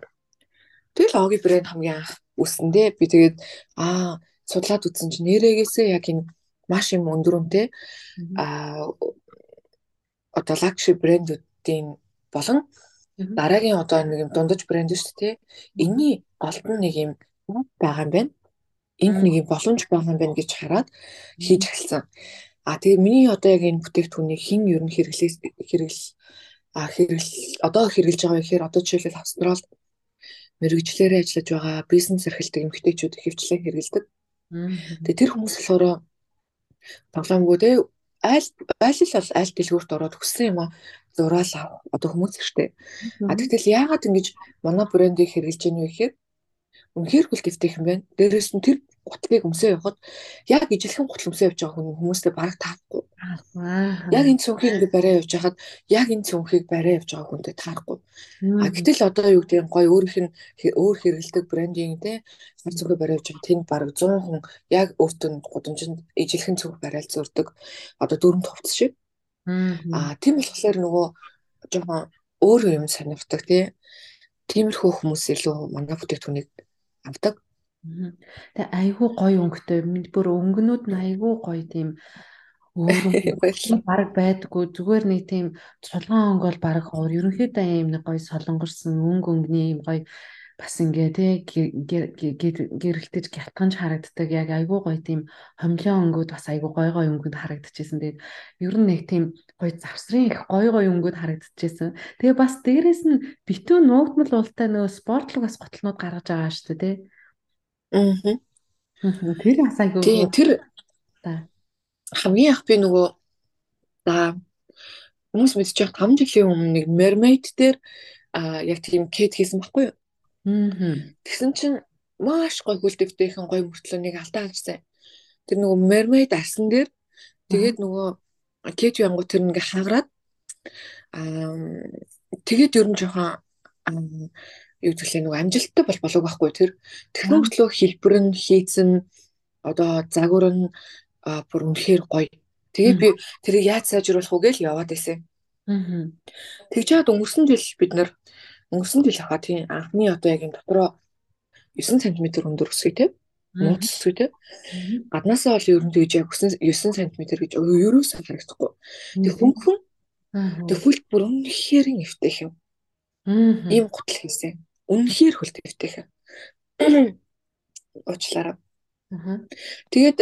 B: тэгэл оги брэнд хамгийн анх үсэндээ би тэгээд аа судлаад үзсэн чинь нэрээгээсээ яг энэ маш юм өндөр үнэтэй аа одоо лакшри брэндүүдийн болон дараагийн одоо нэг юм дундаж брэнд шүү дээ. Энийний голд нь нэг юм байгаа юм байна. Энд нэг юм боломж байгаа юм байна гэж хараад хийж эхэлсэн. А тэгээ миний одоо яг энэ бүтээгдэхүүнийг хэн ер нь хэрэглээс хэрэгл а хэрэгл одоо хэрэгжилж байгаа гэхээр одоо жишээлбэл Австрал мэрэгчлэрээ ажиллаж байгаа бизнес эрхэлдэг эмэгтэйчүүд хөвчлэн хэрэгэлдэг. Тэгээ тэр хүмүүс болохоор тоглоомгүй те айл айл л айл дэлгүүрт ороод хүссэн юм а зураал авах одоо хүмүүс ихтэй. А тэгтэл яагаад ингэж манай брендийг хэрэгжилж ийнө вэ гэхээр үнэхээр хөл дэвтэй юм байна. Дээрээс нь тэр гутлыг өмсөө явахад яг ижилхэн гутал өмсөө явж байгаа хүн хүмүүстэй бараг таахгүй. Яг энэ цүнхийг ингэ барай явж хахад яг энэ цүнхийг барай явж байгаа хүнтэй таарахгүй. А гэтэл одоо юу гэдэг гой өөрийнх нь өөр хэрэгэлдэг брендинг те хар цүнхээ барай явж байгаа тэнд бараг 100 хүн яг өөртөө гудамжинд ижилхэн цүнх барайл зурдаг. Одоо дөрөв товц шиг. А тийм болохоор нөгөө жоохон өөр юм сонирхдаг тий. Тиймэрхүү хүмүүс илүү манай бүтээгдэхүүнийг авдаг.
A: Тэгээ айгүй гоё өнгөтэй. Минь бүр өнгөнүүд нь айгүй гоё тийм өөр баг байдгүй зүгээр нэг тийм цулгаан өнгө бол баг уур ерөнхийдөө юм нэг гоё солонгорсон өнгө өнгөний юм гоё бас ингээ те гэрэлтэж гялтганж харагддаг яг айгүй гоё тийм хомлон өнгөд бас айгүй гоё гоё өнгөд харагдчихсэн. Тэгээд ер нь нэг тийм гоё завсрын их гоё гоё өнгөд харагдчихсэн. Тэгээ бас дээрэс нь битүү нуугдмал уултай нөгөө спортлог бас готлнууд гаргаж байгаа шүү дээ те. Аа. Тэр бас айгүй.
B: Тэр хамгийн их би нөгөө за хүмүүс мэдчих яг 5 жилийн өмнө нэг mermaid дээр а яг тийм кет хийсэн байхгүй юу? Тэгсэн чинь маш гой хөл дэвтэйхэн гой мөртлөөнийг алдаа авсан. Тэр нөгөө mermaid арсан дээр тэгээд нөгөө кет янгу тэр ингээ хаграад аа тэгээд ер нь жоохон юу гэхлээ нөгөө амжилттай бол болов байхгүй тэр техник мөртлөө хэлбэр нь хийцэн одоо загвар нь бүр үнэхээр гоё. Тэгээд би тэрийг яаж сайжруулах вэ гэж яваад байсан. Аа. Тэгж яад өнгөрсөн жил бид нар өнгөрсөн жил хаа тийм анхны одоо яг юм дотроо 9 см өндөр өсгөө те. Нууц өсгөө те. Гаднаасаа бол ер нь тэгж яг 9 см гэж ерөөсөө харагдахгүй. Тэг хөнгөн тэг хүлт бүр үнэхээр эвтэйх юм. Ийм гутал хийсэн үнэхээр хүлт эвтэйх уучлаарай. Тэгээд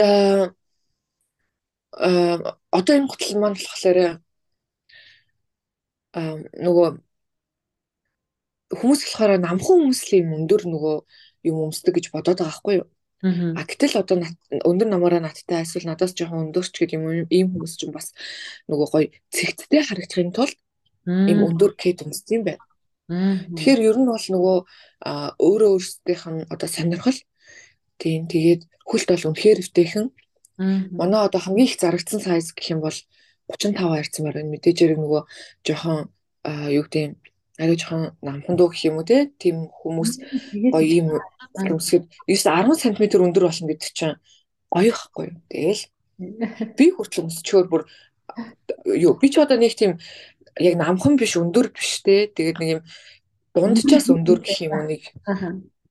B: одоо энэ гутал маань болохоор нөгөө хүмүүс болохоор намхан хүмүүсийн өндөр нөгөө юм өмсдөг гэж бодоод байгаа байхгүй юу? А гэтэл одоо өндөр намаараа надтай эсвэл надаас жоохон өндөрч гэдэг юм ийм хүмүүс ч бас нөгөө гоё цэгцтэй харагдахын тулд ийм өндөр кет өмсдөг юм байна. Тэгэхээр ер нь бол нөгөө өөрөө өөрсдийнх нь одоо сонирхол тийм тэгээд хүлт бол үнэхээр өвтэйхэн. Манай одоо хамгийн их зарагдсан сайз гэх юм бол 35 хайрцмаар байна. Мэдээж хэрэг нөгөө жоохон юу гэдэг юм арай жоохон намхан дуу гэх юм уу те? Тийм хүмүүс гоё юм өмсгöd 9 10 см өндөр болно гэдэг чинь. Гоё ихгүй юу? Тэгэл би хүртэл өмсчөөр бүр юу би ч одоо нэг тийм яг намхан биш өндөр биш те? Тэгээд нэг юм дундчаас өндөр гэх юм уу нэг.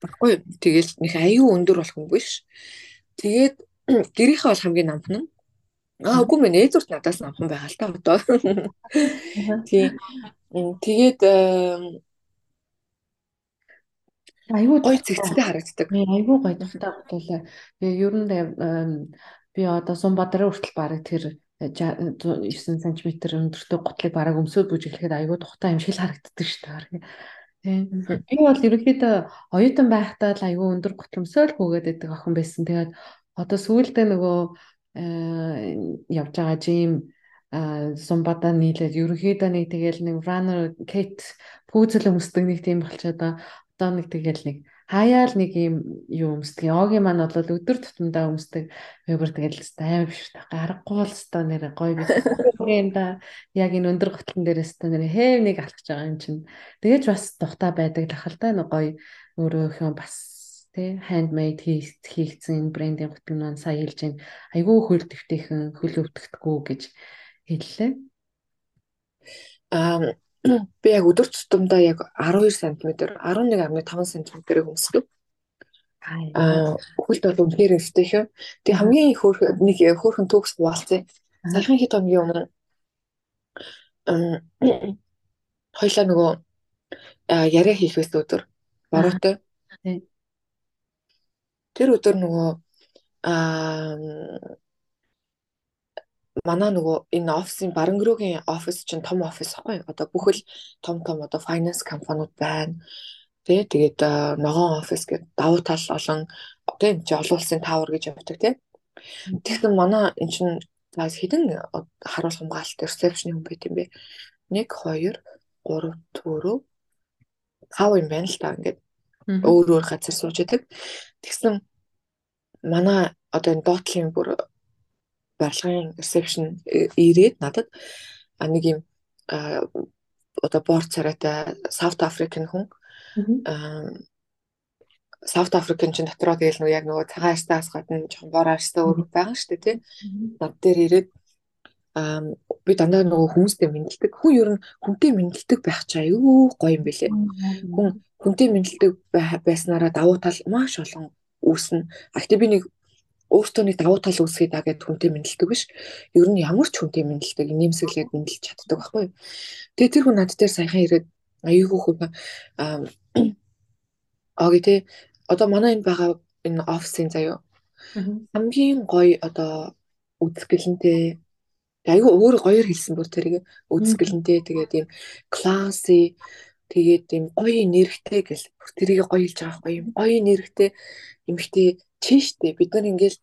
B: Баггүй тэгэл нэг аюу өндөр болох юм биш. Тэгээд гэрийнхээ бол хамгийн намхан Аа үгүй мэн ээзүрт надаас намхан байгаа л та одоо. Тийм Тэгээд
A: айгүй
B: гоё цэгцтэй харагддаг.
A: Айгүй гоё дуртай бодлоо. Тэгээ ер нь би одоо Сумбадраа хүртэл бараг тэр 9 см өндөртэй гутлыг бараг өмсөд бүжиглэхэд айгүй тухтай юм шиг харагддаг шүү дээ. Тийм. Би бол ерөнхийдөө оюутан байхдаа л айгүй өндөр гутлымсөөл хөөгээд байдаг охин байсан. Тэгээд одоо сүүлдээ нөгөө явж байгаа жим сумбада нийлээд ерөнхийдөө нэг тэгэл нэг runner Kate пүүзэл өмсдөг нэг тийм болчиход одоо нэг тэгэл нэг хаяал нэг юм юу өмсдөг. Йогийн маань бол өдөр тутамдаа өмсдөг. Вебер тэгэл аим биш та гарахгүй л өстой нэр гоё юм да яг энэ өндөр готлон дээр өстой нэр хэв нэг алхаж байгаа юм чинь. Тэгэж бас тухтай байдаг л хал та нэг гоё өөрөөхөө бас тий handmade хийгдсэн брендинг маань сая хэлж байна. Айгүй хөл дэвтэйхэн хөл өвдөгдөггүй гэж хэллээ.
B: Аа би яг өдөр тутамдаа яг 12 см 11.5 см-ээр өмсдөг. Аа хөлт бол үнээр өстэй шүү. Тэгээ хамгийн их нэг хөөрхөн төгс хуваалцсан. Салхин хит хоногийн өмнө хоёлаа нөгөө яриа хийх байсан өдөр бороотой. Тэр өдөр нөгөө аа манай нөгөө энэ офисын Барангруугийн офис чинь том офис ахгүй одоо бүхэл том том одоо finance компаниуд байна. Тэ тэгээд ногоон офис гэдэг давуу тал олон одоо энэ чинь олон улсын таавар гэж явдаг тийм. Тэгэхээр манай эн чинь За хэдэн харуул хамгаалалт ресепшны хүн байт юм бэ? 1 2 3 4 5 юм байна л та ингээд өөр өөр газар сууж идэг. Тэгсэн манай одоо энэ доотлын бүр барилгын ресепшн ирээд надад нэг юм одоо борт царайтай Саут Африкийн хүн Саут Африкийн чин дотроо тэгэл нөгөө яг нөгөө цагаан арстаас гадна жоохон бор арстаа өөр байгаа шүү дээ тий. Над дээр ирээд аа би дандаа нөгөө хүмүүстэй мэдлдэг. Хүн ер нь хүнтэй мэдлдэг байх ч аюу гоё юм бэлээ. Хүн хүнтэй мэдлдэг байснараа давуу тал маш олон үүснэ. Ахти би нэг өөртөө нэг давуу тал үүсгэе да гэд хүнтэй мэдлдэг биш. Ер нь ямар ч хүнтэй мэдлдэг, нэмсэглээд мэдлж чаддаг байхгүй. Тэгээ тэр хүн над дээр саяхан ирээд аюугүй хүн аа Оги тэ одоо манай энэ байгаа энэ офисын заяо. Хамгийн гоё одоо үзгэлэнтэй айгүй өөр гоёор хэлсэн бүр тэрийг үзгэлэнтэй тэгээд ийм класси тэгээд ийм гоё нэрхтэй гэл тэрийг гоё хэлж байгаа байхгүй юм гоё нэрхтэй эмхтэй чиштэй бид нар ингээл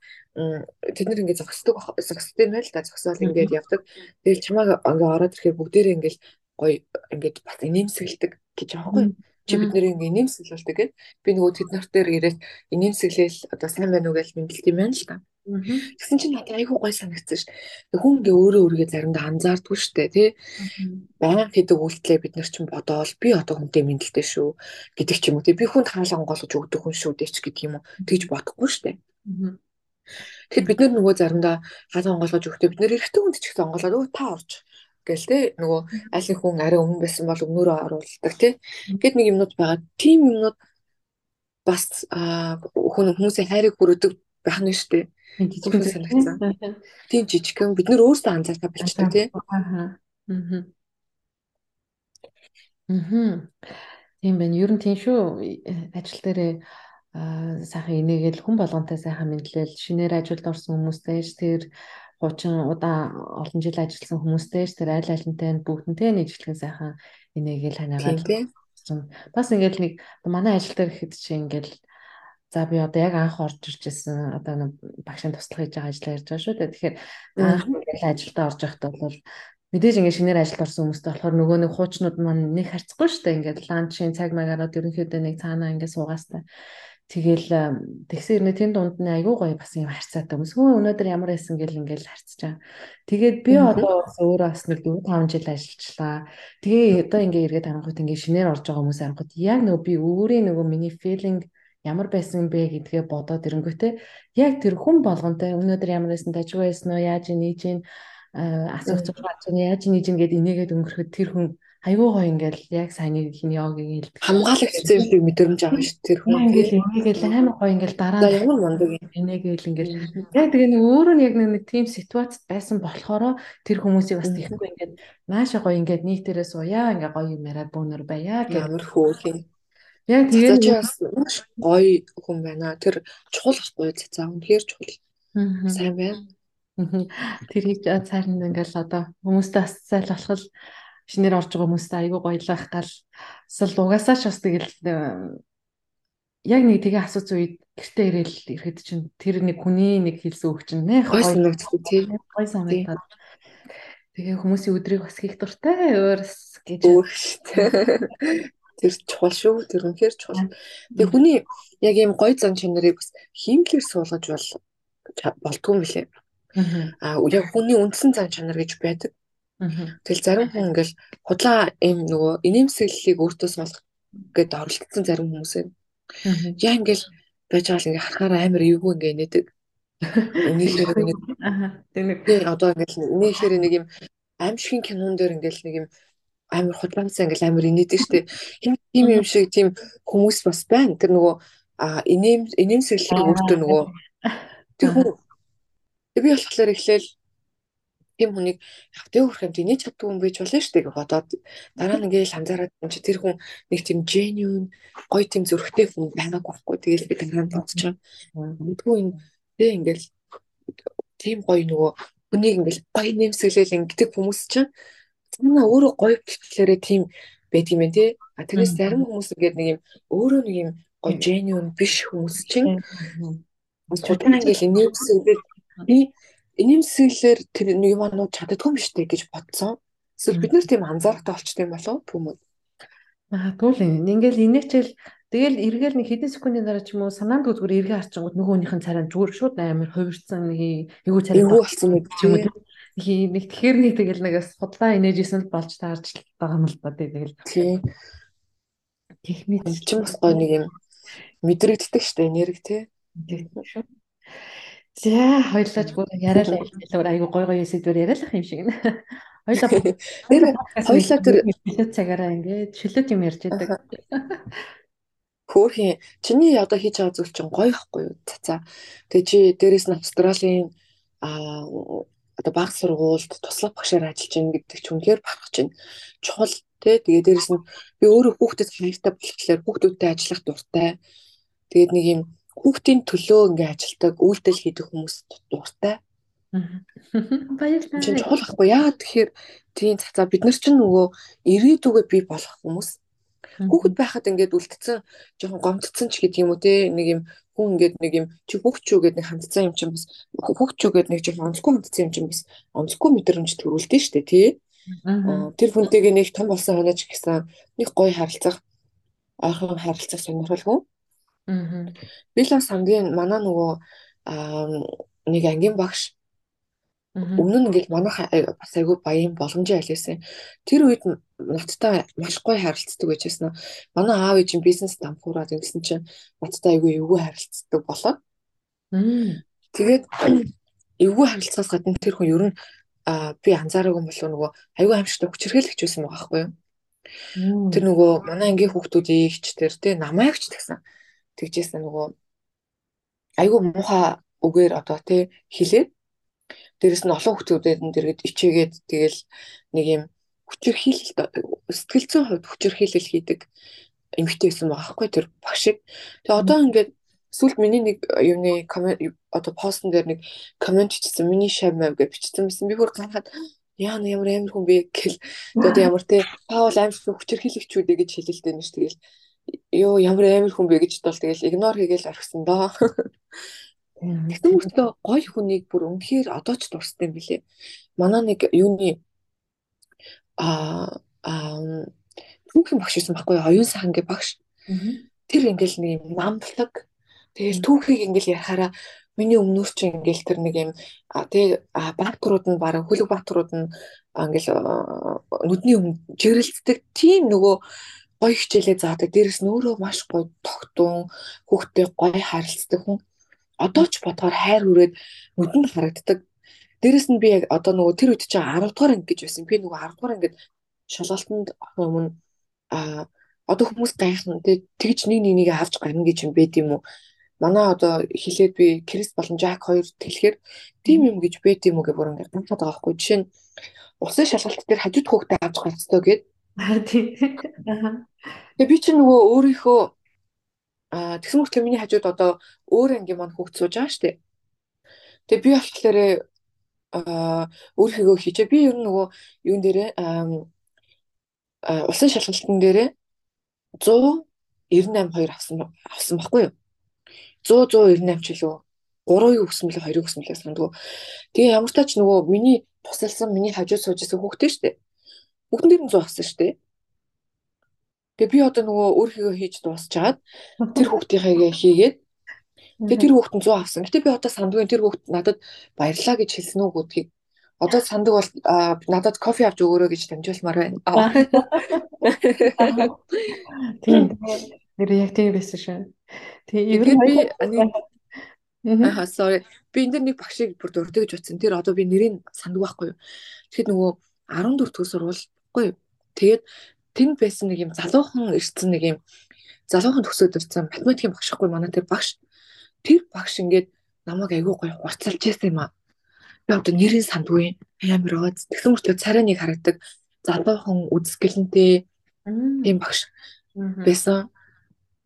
B: тэд нар ингээд зогсдог зогсдог юм байл та. Зогсоол ингээд явдаг. Тэгэл чамааг ингээ ороод ирэхээр бүгдээрээ ингээл гоё ингээд бас инээмсэглдэг гэж байхгүй чи бидний ингээ нэмсэглэлтэй гэд би нөгөө тэд нарт дээр ирээд нэмсэглэл одоо сайн байна уу гэж мэдлэлт юм байна л та. Тэгсэн чинь надад айгүй гой санагдсан ш. Хүн ингээ өөрөө өөрийгөө заримдаа анзаардгүй штэ тий. Баян хийдэг үйлдэлээ бид нар чинь бодоол би одоо хүнтэй мэдлэлтэй шүү гэдэг ч юм уу тий. Би хүнд хаалга онгоолгож өгдөг хүн шүү дээ ч гэдэг юм уу. Тэгж бодохгүй штэ. Тэгэхэд бид нар нөгөө заримдаа хаалга онгоолгож өгөхдөө бид нар эрэгтэй хүнд ч ихтэй онгоолгоод өө та орж гэл те нөгөө аль нэг хүн арай өмнө байсан бол өмнөрөө оруулдаг те гэд нэг юмнууд байгаа тийм юмнууд бас хүн хүмүүсийн хайрыг хүрээдэг байх нь шүү дээ жижигхэн санагцсан тийм жижигхэн бид нөр өөрсдөө анзаарах болчтой те аа
A: Тийм байна. Ер нь тийм шүү. Ажил дээрээ сайхан инээгээл хүн болгонтой сайхан мэдлэл шинээр ажилд орсон хүмүүстэй тэр 30 удаа олон жил ажилласан хүмүүстэй ш тэр айл айлантай бүгднтэй нийтлэн сайхан энийгэл ханаагаад бас ингээл нэг манай ажил дээр ихэд чи ингээл за би одоо яг анх орж байсан одоо багшийн туслах хийж байгаа ажиллаа ярьж байгаа шүү дээ тэгэхээр анх ажилдаа орж байхдаа бол мэдээж ингээд шинээр ажилд орсон хүмүүстэй болохоор нөгөө нэг хуучнууд маань нэг харцахгүй шүү дээ ингээд ланчийн цаг магараад ерөнхийдөө нэг цаанаа ингээд суугаастай Тэгэл тэгсэн ирнэ тэн дунд нь айгүй гоё бас юм харьцаатай хүмүүс. Хөө өнөөдөр ямар байсан гэл ингээл байгаа. Тэгээд би одоо бас өөрөө бас нэг 4 5 жил ажиллачлаа. Тэгээ одоо ингээ эргээд харангуйт ингээ шинээр орж байгаа хүмүүс харангуйт яг нөгөө би өөрийн нөгөө миний feeling ямар байсан бэ гэдгээ бодоод ирэнгүүтээ яг тэр хүн болгонтэй өнөөдөр ямар байсан дажгүй байсан уу яаж нээж ийн асуух цогцоо яаж нээж ийн гэд инээгээд өнгөрөхөд тэр хүн айгүй гоё ингээл яг сайн хин йогийг хэлдэг.
B: Хамгаалах зүйлийг мэдрэмж авах шүү тэр хүн.
A: Ингээл ингээл амар гоё ингээл дараа
B: нь ямар мундаг юм.
A: Энийгээл ингээл яг тэгээ нэг өөрөө нь яг нэг тийм ситуацид байсан болохоор тэр хүмүүсийг бас тийхгүй ингээд нааша гоё ингээд нийтээрээ сууя ингээ гоё юм яриад бөөнөр баяа
B: гэх. Ямар хөөх юм. Яг тэгээ бас маш гоё хүн байна. Тэр чухал байхгүй цацаа үнэхээр чухал. Сайн байна.
A: Тэр хийж цаарын ингээл одоо хүмүүстэй бас зайл болох шинээр орж байгаа хүмүүст айгүй гоёлах гал сул угаасаа ч бас тэгэл э, яг нэг тэгээ асууц үед гэртээ ирээл ирэхэд чинь тэр нэг хүний нэг хэлсэн үг чинь нэх
B: гоё санагддаг тийм
A: гоё санагдаад. Тэгээ хүмүүсийн өдрийг бас хийх дуртай өөрс гэж
B: тэр чухал шүү тэр үнэхээр чухал. Тэгээ хүний яг ийм гоё зан чанарыг бас хиймлэр суулгаж бол болдгүй юм билээ. А яг хүний үндсэн зан чанар гэж байдаг. Тэгэл зарим хүн ингээл худлаа юм нөгөө инээмсэглэлийг өөртөө сонсох гэдээ оролцсон зарим хүмүүс байна. Яа ингээл байж байгаа л ингээ харахаараа амар эвгүй ингээ нэдэг. Үнийхээр нэг тийм одоо ингээл үнийхээр нэг юм аимшигын кинон дээр ингээл нэг юм амар худлаанцаа ингээл амар инээдэг штеп. Хин тийм юм шиг тийм хүмүүс бас байна. Тэр нөгөө инэем инээмсэглэлийг өөртөө нөгөө тэр хүн би болохоор эхлээл тийм хүнийг тэг хүрх юм тийм чаддгүй хүн байж болно дээ гэж бодоод дараа нь ингээл анзаараад юм чи тэр хүн нэг тийм genuine гоё тийм зөрөгтэй хүн байгааг байхгүй тэгэл би нь бодчихоо. Мэдгүй энэ тэг ингээл тийм гоё нөгөө хүнийг ингээл гоё нэмсгэлэл ингэдэг хүмүүс чинь цаана өөрөө гоё гэхлээрээ тийм байдаг юм тий. А тэрнээс зарим хүмүүс ингээд нэг юм өөрөө нэг юм гоё genuine биш хүмүүс чинь бас чудаа ингээл нэмсгэлэл тий инэмсэглэлээр тэр нэг юм анууд чаддгүй юм штэ гэж бодсон. Эсвэл бид нар тийм анзаарахтай болчтой юм болов хүмүүс.
A: Аа тэгвэл ингээл инээчэл тэгэл эргээл нэг хэдэн секундын дараа ч юм уу санаанд зүгээр эргээ харчингууд нөгөөнийхэн царай зүгээр шууд амар хувирсан нэг эвгүй царай
B: болсон нэг
A: юм уу нэг тэгэхээр нэг тэгэл нэг судлаа инээжсэн л болж таарч байгаа юм л ба тэгэл
B: тий техник ч бас гоё нэг юм мэдрэгддэг штэ энерги тий
A: шүү За хоёлаа ч бүр яриад байлаа айгу гой гой сэдвэр яриалах юм шиг нэ. Хоёлаа
B: тэр хоёлаа тэр
A: шилэт цагаараа ингээд шилэт юм ярьж байдаг.
B: Хөөхий чиний одоо хийж байгаа зүйл чинь гоё ихгүй юу? За. Тэгээ чи дээрэс нь Австралийн аа одоо баг сургуульд туслах багшаар ажиллаж байна гэдэг ч үнэхээр барах чинь чухал тий. Тэгээ дээрэс нь би өөрөө хүүхдэд хайртай болохоор хүүхдүүдтэй ажиллах дуртай. Тэгээд нэг юм хүүхдийн төлөө ингээ ажилтдаг, үйлдэл хийдэг хүмүүс дуртай.
A: Баярлалаа.
B: Чин чухал ахгүй яа тэгэхээр тийм цацаа бид нар чинь нөгөө ирээдүгөө бий болох хүмүүс. Хүүхэд байхад ингээд үлдсэн жоохон гомдсон ч гэдэг юм уу те нэг юм хүн ингээд нэг юм чи хүүхчүү гэдэг нэг хандцсан юм чинь бас хүүхчүү гэдэг нэг жоохон онцгүй хандцсан юм чинь бас онцгүй мэдрэмж төрүүлдэг шүү дээ тий. Тэр хүнтэйгээ нэг том болсон хонооч гэсэн нэг гоё харилцах ойрхон харилцах сонирхолгүй. Би л сангийн манай нөгөө нэг ангийн багш өмнө нь ингээл манайх бас айгүй баян боломжтой айлсан. Тэр үед надтай маш гоё харилцдаг байжсэн. Манай аав ээж бизнес дампуураад ингэсэн чинь надтай айгүй эвгүй харилцдаг болоод. Тэгээд эвгүй харилцаас гадна тэр хүн ер нь би анзаараагүй болов нөгөө айгүй аимшигтай хүчрхээлэгч байсан байгаа байхгүй юу? Тэр нөгөө манай ангийн хүүхдүүдийн ихч тэр тий намаагч тэгсэн тэгжсэн нөгөө айгүй муухай үгээр одоо тий хэлээд дээрэс нь олон хүмүүсээр нь дэргэд ичээгээд тэгэл нэг юм хүчирхийлэлт сэтгэл зүйн хувьд хүчирхийлэл хийдэг эмэгтэй байсан байгаа хгүй тэр багшиг. Тэгээ одоо ингээд сүүлд миний нэг юуны коммент одоо постн дээр нэг коммент хийсэн миний шав мав гэж бичсэн байсан. Би бүр ганхаад яа ямар амар хүн бэ гэл одоо ямар те Паул амар хүчирхийлэгчүүд гэж хэлэлтэй нэш тэгэл ёо ямар амар хүн бэ гэж бол тэгэл игнор хийгээл орхисон доо. Тэгсэн мөртөө гой хүнийг бүр үнэхээр одоо ч дурстай юм билэ. Манай нэг юуны а а түүхэн багш байсан байхгүй оюун гэ багш. Тэр ингээл нэг юм намтлаг. Тэгэл түүхийг ингээл ярахаараа миний өмнөр чи ингээл тэр нэг юм тий баатарууд нь бараг хөлөг баатарууд нь ингээл нүдний өмнө жирэлцдэг тийм нөгөө гоё хичээлээ заадаг. Дээрэс нь өөрөө маш гоё тогтун хүүхдтэй гоё харилцдаг хүн. Одоо ч бодохоор хайр хүрээд нүдэнд харагддаг. Дээрэс нь би яг одоо нөгөө тэр үед чинь 10 дугаар анги гэж байсан. Би нөгөө 10 дугаар ангид шалгалтанд өмнө а одоо хүмүүс гайхна тэгж нэг нэг нэг авч гарна гэж юм байд юм уу? Манай одоо хэлээд би Крис болон Жак хоёр тэлэхээр тийм юм гэж байд юм уу гэж бүр ингээд гомдоод байгаа байхгүй. Жишээ нь усын шалгалт дээр хажууд хүүхдээ авч гарцдаг гэд. Тэгээ би чинь нөгөө өөрийнхөө аа тэгсэн мөртлөө миний хажууд одоо өөр анги маань хүүхд сууж байгаа шүү дээ. Тэгээ би болохоор аа өөрийгөө хийчээ. Би ер нь нөгөө юун дээрээ аа усан шалгалтын дээрээ 198 2 авсан авсан баггүй юу? 100 198 ч лөө 3-ыг өгсөн мөлөө 2-ыг өгсөн мөлөө сандгүй. Тэгээ ямар тач нөгөө миний тусалсан миний хажууд сууж байсан хүүхдээ шүү дээ. Бүгдэн дээр нь 100 авсан шүү дээ. Тэгээ би одоо нөгөө өөрийгөө хийж дуусчаад тэр хүүхдийнхээгээ хийгээд тэгээ тэр хүүхд нь 100 авсан. Гэтэ би одоо сандгүй тэр хүүхд надад баярлаа гэж хэлсэн үү гэдгийг одоо сандаг бол надад кофе авч өгөөрэй гэж дамжуулмаар байна.
A: Тийм. Тэр яг тийм байсан шүү.
B: Тэгээ ер нь би Аа sorry. Би энэ нэг багшийг бүр дурддаг гэж утсан. Тэр одоо би нэрийг санддаг байхгүй юу. Тэгэхэд нөгөө 14 төгс сурвал Үгүй юу. Тэгээд тэнд байсан нэг юм залуухан ирсэн нэг юм залуухан төсөөд ирсэн математикийн багш ихгүй манай тэр багш. Тэр багш ингээд намайг айгүй гоё хурцалж байсан юм аа. Би одоо нэрийн сандгүй амар байгаа. Тэгсэн мөртлөө царай нэг харагдаг залуухан үзгэлэнтэй тийм багш байсан.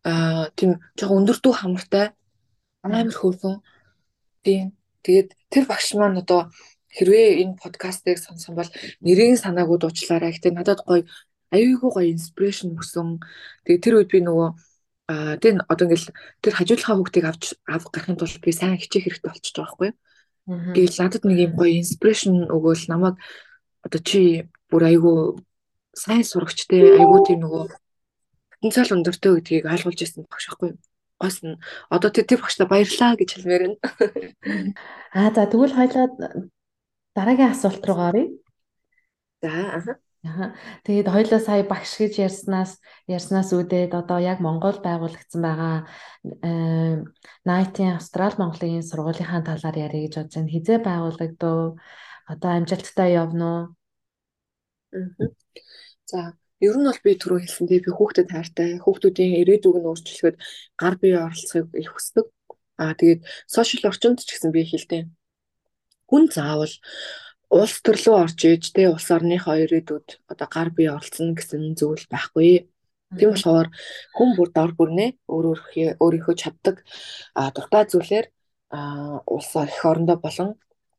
B: Аа тийм жоохон өндөрдөө хамартай амар хөөрхөн. Тийм. Тэгээд тэр багш маань одоо хэрвээ энэ подкастыг сонсон бол нэрийн санаагүй дуучлаарай. Гэтэ надад гоё аюулгүй гоё инспирэшн өгсөн. Тэгээ тэр үед би нөгөө аа тэр одоо ингээл тэр хажуудлахаа хүүхдийг авч авах гарахын тулд би сайн хичээх хэрэгтэй болчихж байгаа байхгүй юу. Гэтэл надад нэг юм гоё инспирэшн өгөөл намайг одоо чи бүр айгүй сайн сурагчтэй айгүй тийм нөгөө потенциал өндөртэй гэдгийг ойлгуулж ирсэн багш байхгүй юу? Гос нь одоо тэр тэр багштай баярлаа гэж хэлмээр байна.
A: Аа за тэгвэл хоёлаа дараагийн асуулт руу оръё.
B: За аа.
A: Тэгээд хоёлаа сая багш гэж ярьснаас ярьснаас үүдээд одоо яг Монгол байгуулагдсан байгаа Night-ийн Австрали Монголын сургуулийнхаа талаар ярих гэж бодож байна. Хизээ байгуулагдав? Одоо амжилттай явна уу?
B: За, ер нь бол би түрүү хэлсэн тийм би хүүхдэд хайртай, хүүхдүүдийн ирээдүг нь өөрчлөхөд гар бие оролцохыг их хүсдэг. Аа тэгээд сошиал орчинд ч гэсэн би хэлдэг. Хүн заавал улс төрлөө орж иж тэ улс орныхоо ирээдүйд одоо гар бие оролцсон гэсэн зүйл байхгүй. Тийм болохоор хүн бүр дор бүрнээ өөр өөрийнхөө чаддаг дуртай зүйлээр улс их орондоо болон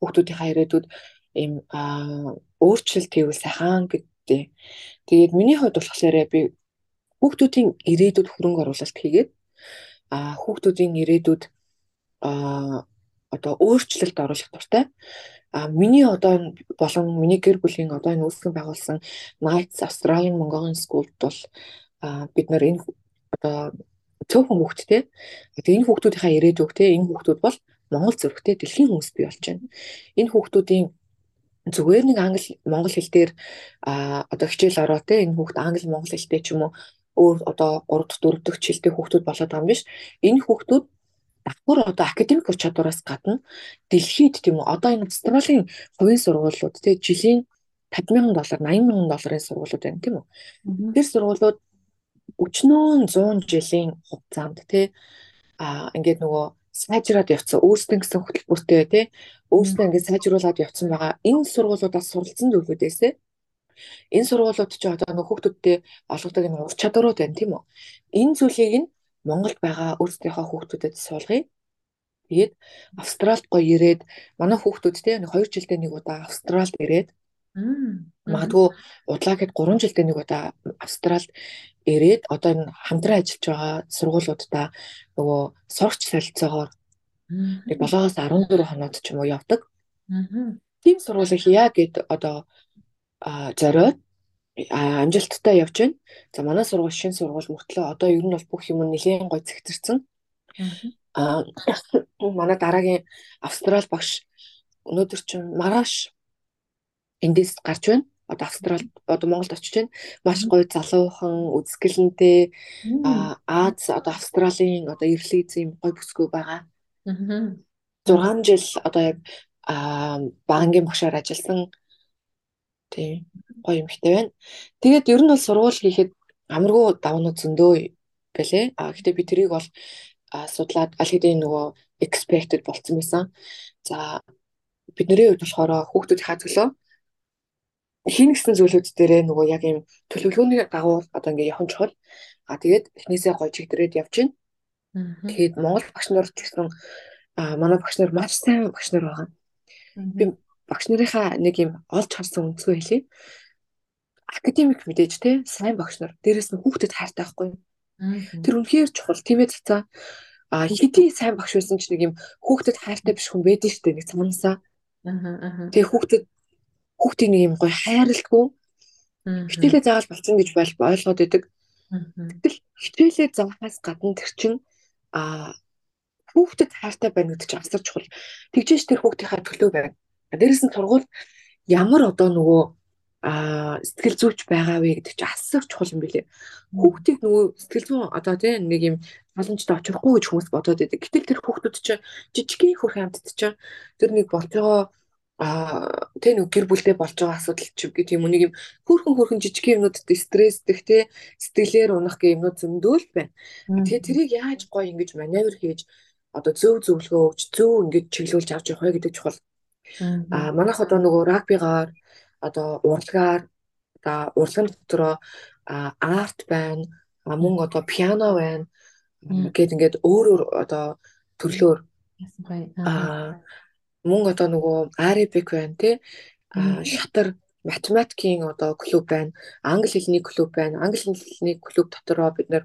B: хүүхдүүдийнхээ ирээдүйд ийм өөрчлөлт хийвэл сайхан гэдэг. Тэгээд миний хувьд болохоор би хүүхдүүдийн ирээдүйд хөрөнгө оруулалт хийгээд хүүхдүүдийн ирээдүйд одоо өөрчлөлт оруулах дуртай. А миний одоо болон миний гэр бүлийн одоо энэ үүсгэн байгуулсан Knights Australian Mongolian School бол бид нар энэ одоо цөөхөн хүүхдтэй. Тэгээ энэ хүүхдүүдийнхаа ирээдүйг те энэ хүүхдүүд бол Монгол зүрхтэй дэлхийн хүмүүс бий болж байна. Энэ хүүхдүүдийн зүгээр нэг англи монгол хэл дээр а одоо хичээл ороо те энэ хүүхд англи монгол хэлтэй ч юм уу өөр одоо 3 дахь 4 дахь хичээлтэй хүүхдүүд болоод байгаа юм биш. Энэ хүүхдүүд давхар одоо академик ур чадвараас гадна дэлхийд тийм үү одоо энэ Австралийн хувийн сургуулиуд тийм жилийн 50 мянган доллар 80 мянган долларын сургуулиуд байна тийм үү. Тэр сургуулиуд өчнөө 100 жилийн хугацаанд тий а ингээд нөгөө сайжраад явцсан өөрсдөө гэсэн хөтөлбөртэй тий өөрсдөө ингээд сайжруулад явцсан байгаа. Энэ сургуулиудаас суралцсан зүйлүүдээсээ энэ сургуулиуд ч одоо нөгөө хүүхдүүдтэй олгодог энэ ур чадварууд байна тийм үү? Энэ зүйлийг нь Монголд байгаа өөрсдийнхөө хүүхдүүдэд суулгая. Тэгээд Австралид гоё ирээд манай хүүхдүүд те 2 жилдээ нэг удаа Австралид ирээд магадгүй удлаа гэхэд 3 жилдээ нэг удаа Австралид ирээд одоо энэ хамтран ажиллаж байгаа сургуулиудаа нөгөө сурагч солилцоогоор нэг 7-оос 14 хоноод ч юм уу явдаг. Тийм сургуулийг яа гэд одоо зориод амжилттай явж байна. За манай сургууль шин сургууль мөртлөө одоо ер нь бол бүх юм нэлээд гой зэгтэрсэн. Аа манай дараагийн австрал багш өнөөдөр чинь маргааш эндээс гарч байна. Одоо австрал одоо Монголд очиж байна. Маш гоё залуухан үзгэлэнтэй аа Аз одоо австралийн одоо эрлэг зэм гоё бүсгүй байгаа. Аа 6 жил одоо яг аа банкын багшаар ажилласан тийм гоё юмхтэй байна. Тэгээд ер нь бол сургууль хийхэд амаргүй давнууд зөндөө байлээ. А гэхдээ би тэрийг бол судлаад аль хэдийн нөгөө expected болцсон байсан. За бидний хувьд болохоор хүүхдүүдийн төлөө хин гэсэн зүйлүүд дээрээ нөгөө яг юм төлөвлөгөөний дагуу одоо ингээ явах чухал. А тэгээд эхнээсээ гоё чигдрээд явж байна. Тэгээд Монгол багш нар ч гэсэн а манай багш нар маш сайн багш нар байгаа. Би багш нарынхаа нэг юм олж харсан өнцгөө хэлье академик мэдээж те сайн багш нар дээрэс нь хүүхдэд хайртай байхгүй. Тэр үнэхээр чухал тийм ээ цацаа. А хэдий сайн багш байсан ч нэг юм хүүхдэд хайртай биш хүн байдаг шүү дээ нэг цаанасаа. Тэгээ хүүхдэд хүүхдийн нэг юм гоё хайрладгүй. Хичээлээ заагаад болцсон гэж ойлгоод байдаг. Гэтэл хичээлээ заахаас гадна тэр чинь а хүүхдэд хайртай байна гэдэг чинь асар чухал. Тэгжээч тэр хүүхдийнхаа төлөө байна. Дээрэс нь сургууль ямар одоо нөгөө а сэтгэл зүйч байгаа вэ гэдэг чинь асар чухал юм билэ. Хүүхдийг нөгөө сэтгэл зүйн одоо тийм нэг юм халамжтай очихгүй гэж хүмүүс бодоод байдаг. Гэтэл тэр хүүхдүүд чинь жижигхэн хөрх амтд чинь тэр нэг болж байгаа а тэ нэг гэр бүлдээ болж байгаа асуудал ч гэх юм нэг юм хөөрхөн хөөрхөн жижиг юмнуудад стрессдэх тэ сэтгэлээр унах гэх юмнууд зөндөл байна. Тэгээ тэрийг яаж гоё ингэж маневр хийж одоо зөв зөвлөгөө өгч зөв ингэж чиглүүлж авч явах вэ гэдэг чухал. А манайх одоо нөгөө рагбигаар одоо урлагаар одоо урлагын дотроо арт байна мөн одоо пиано байна гэд ингээд өөр өөр одоо төрлөөр мөн одоо нөгөө арабик байна тий? Шатар математикийн одоо клуб байна англи хэлний клуб байна. Англи хэлний клуб дотроо бид нэр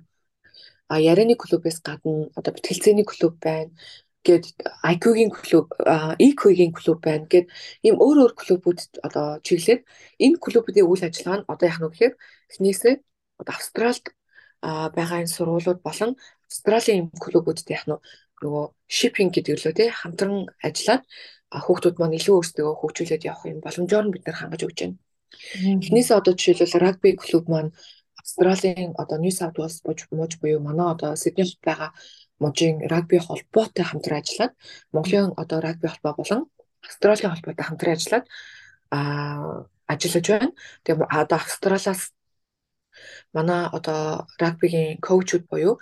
B: ярианы клубээс гадна одоо бэтгэлцээний клуб байна гээд IQ-гийн клуб, EQ-гийн клуб байна гээд ийм өөр өөр клубүүд одоо чиглээд энэ клубүүдийн үйл ажиллагаа нь одоо яах нь вэ гэхээр эхнээсээ одоо Австралид байгаа энэ сургуулиуд болон Австралийн клубүүдэд яах нь нөгөө шиппинг гэдэг лөө тий хамтран ажиллаад хүүхдүүд маань илүү өөрсдөө хөгжүүлээд явах юм боломжоор нь бид нар хангаж өгч байна. Эхнээсээ одоо жишээлбэл рагби клуб маань Австралийн одоо Нью Саут Уэлс мууж буюу манай одоо Сиднейд байгаа мужийн рагби холбоотой хамтран ажиллаад Монголын одоо рагби холбоо болон Австралийн холбоотой хамтран ажиллаад аа ажиллаж байна. Тэгээ одоо Австралиас манай одоо рагбигийн коучуд буюу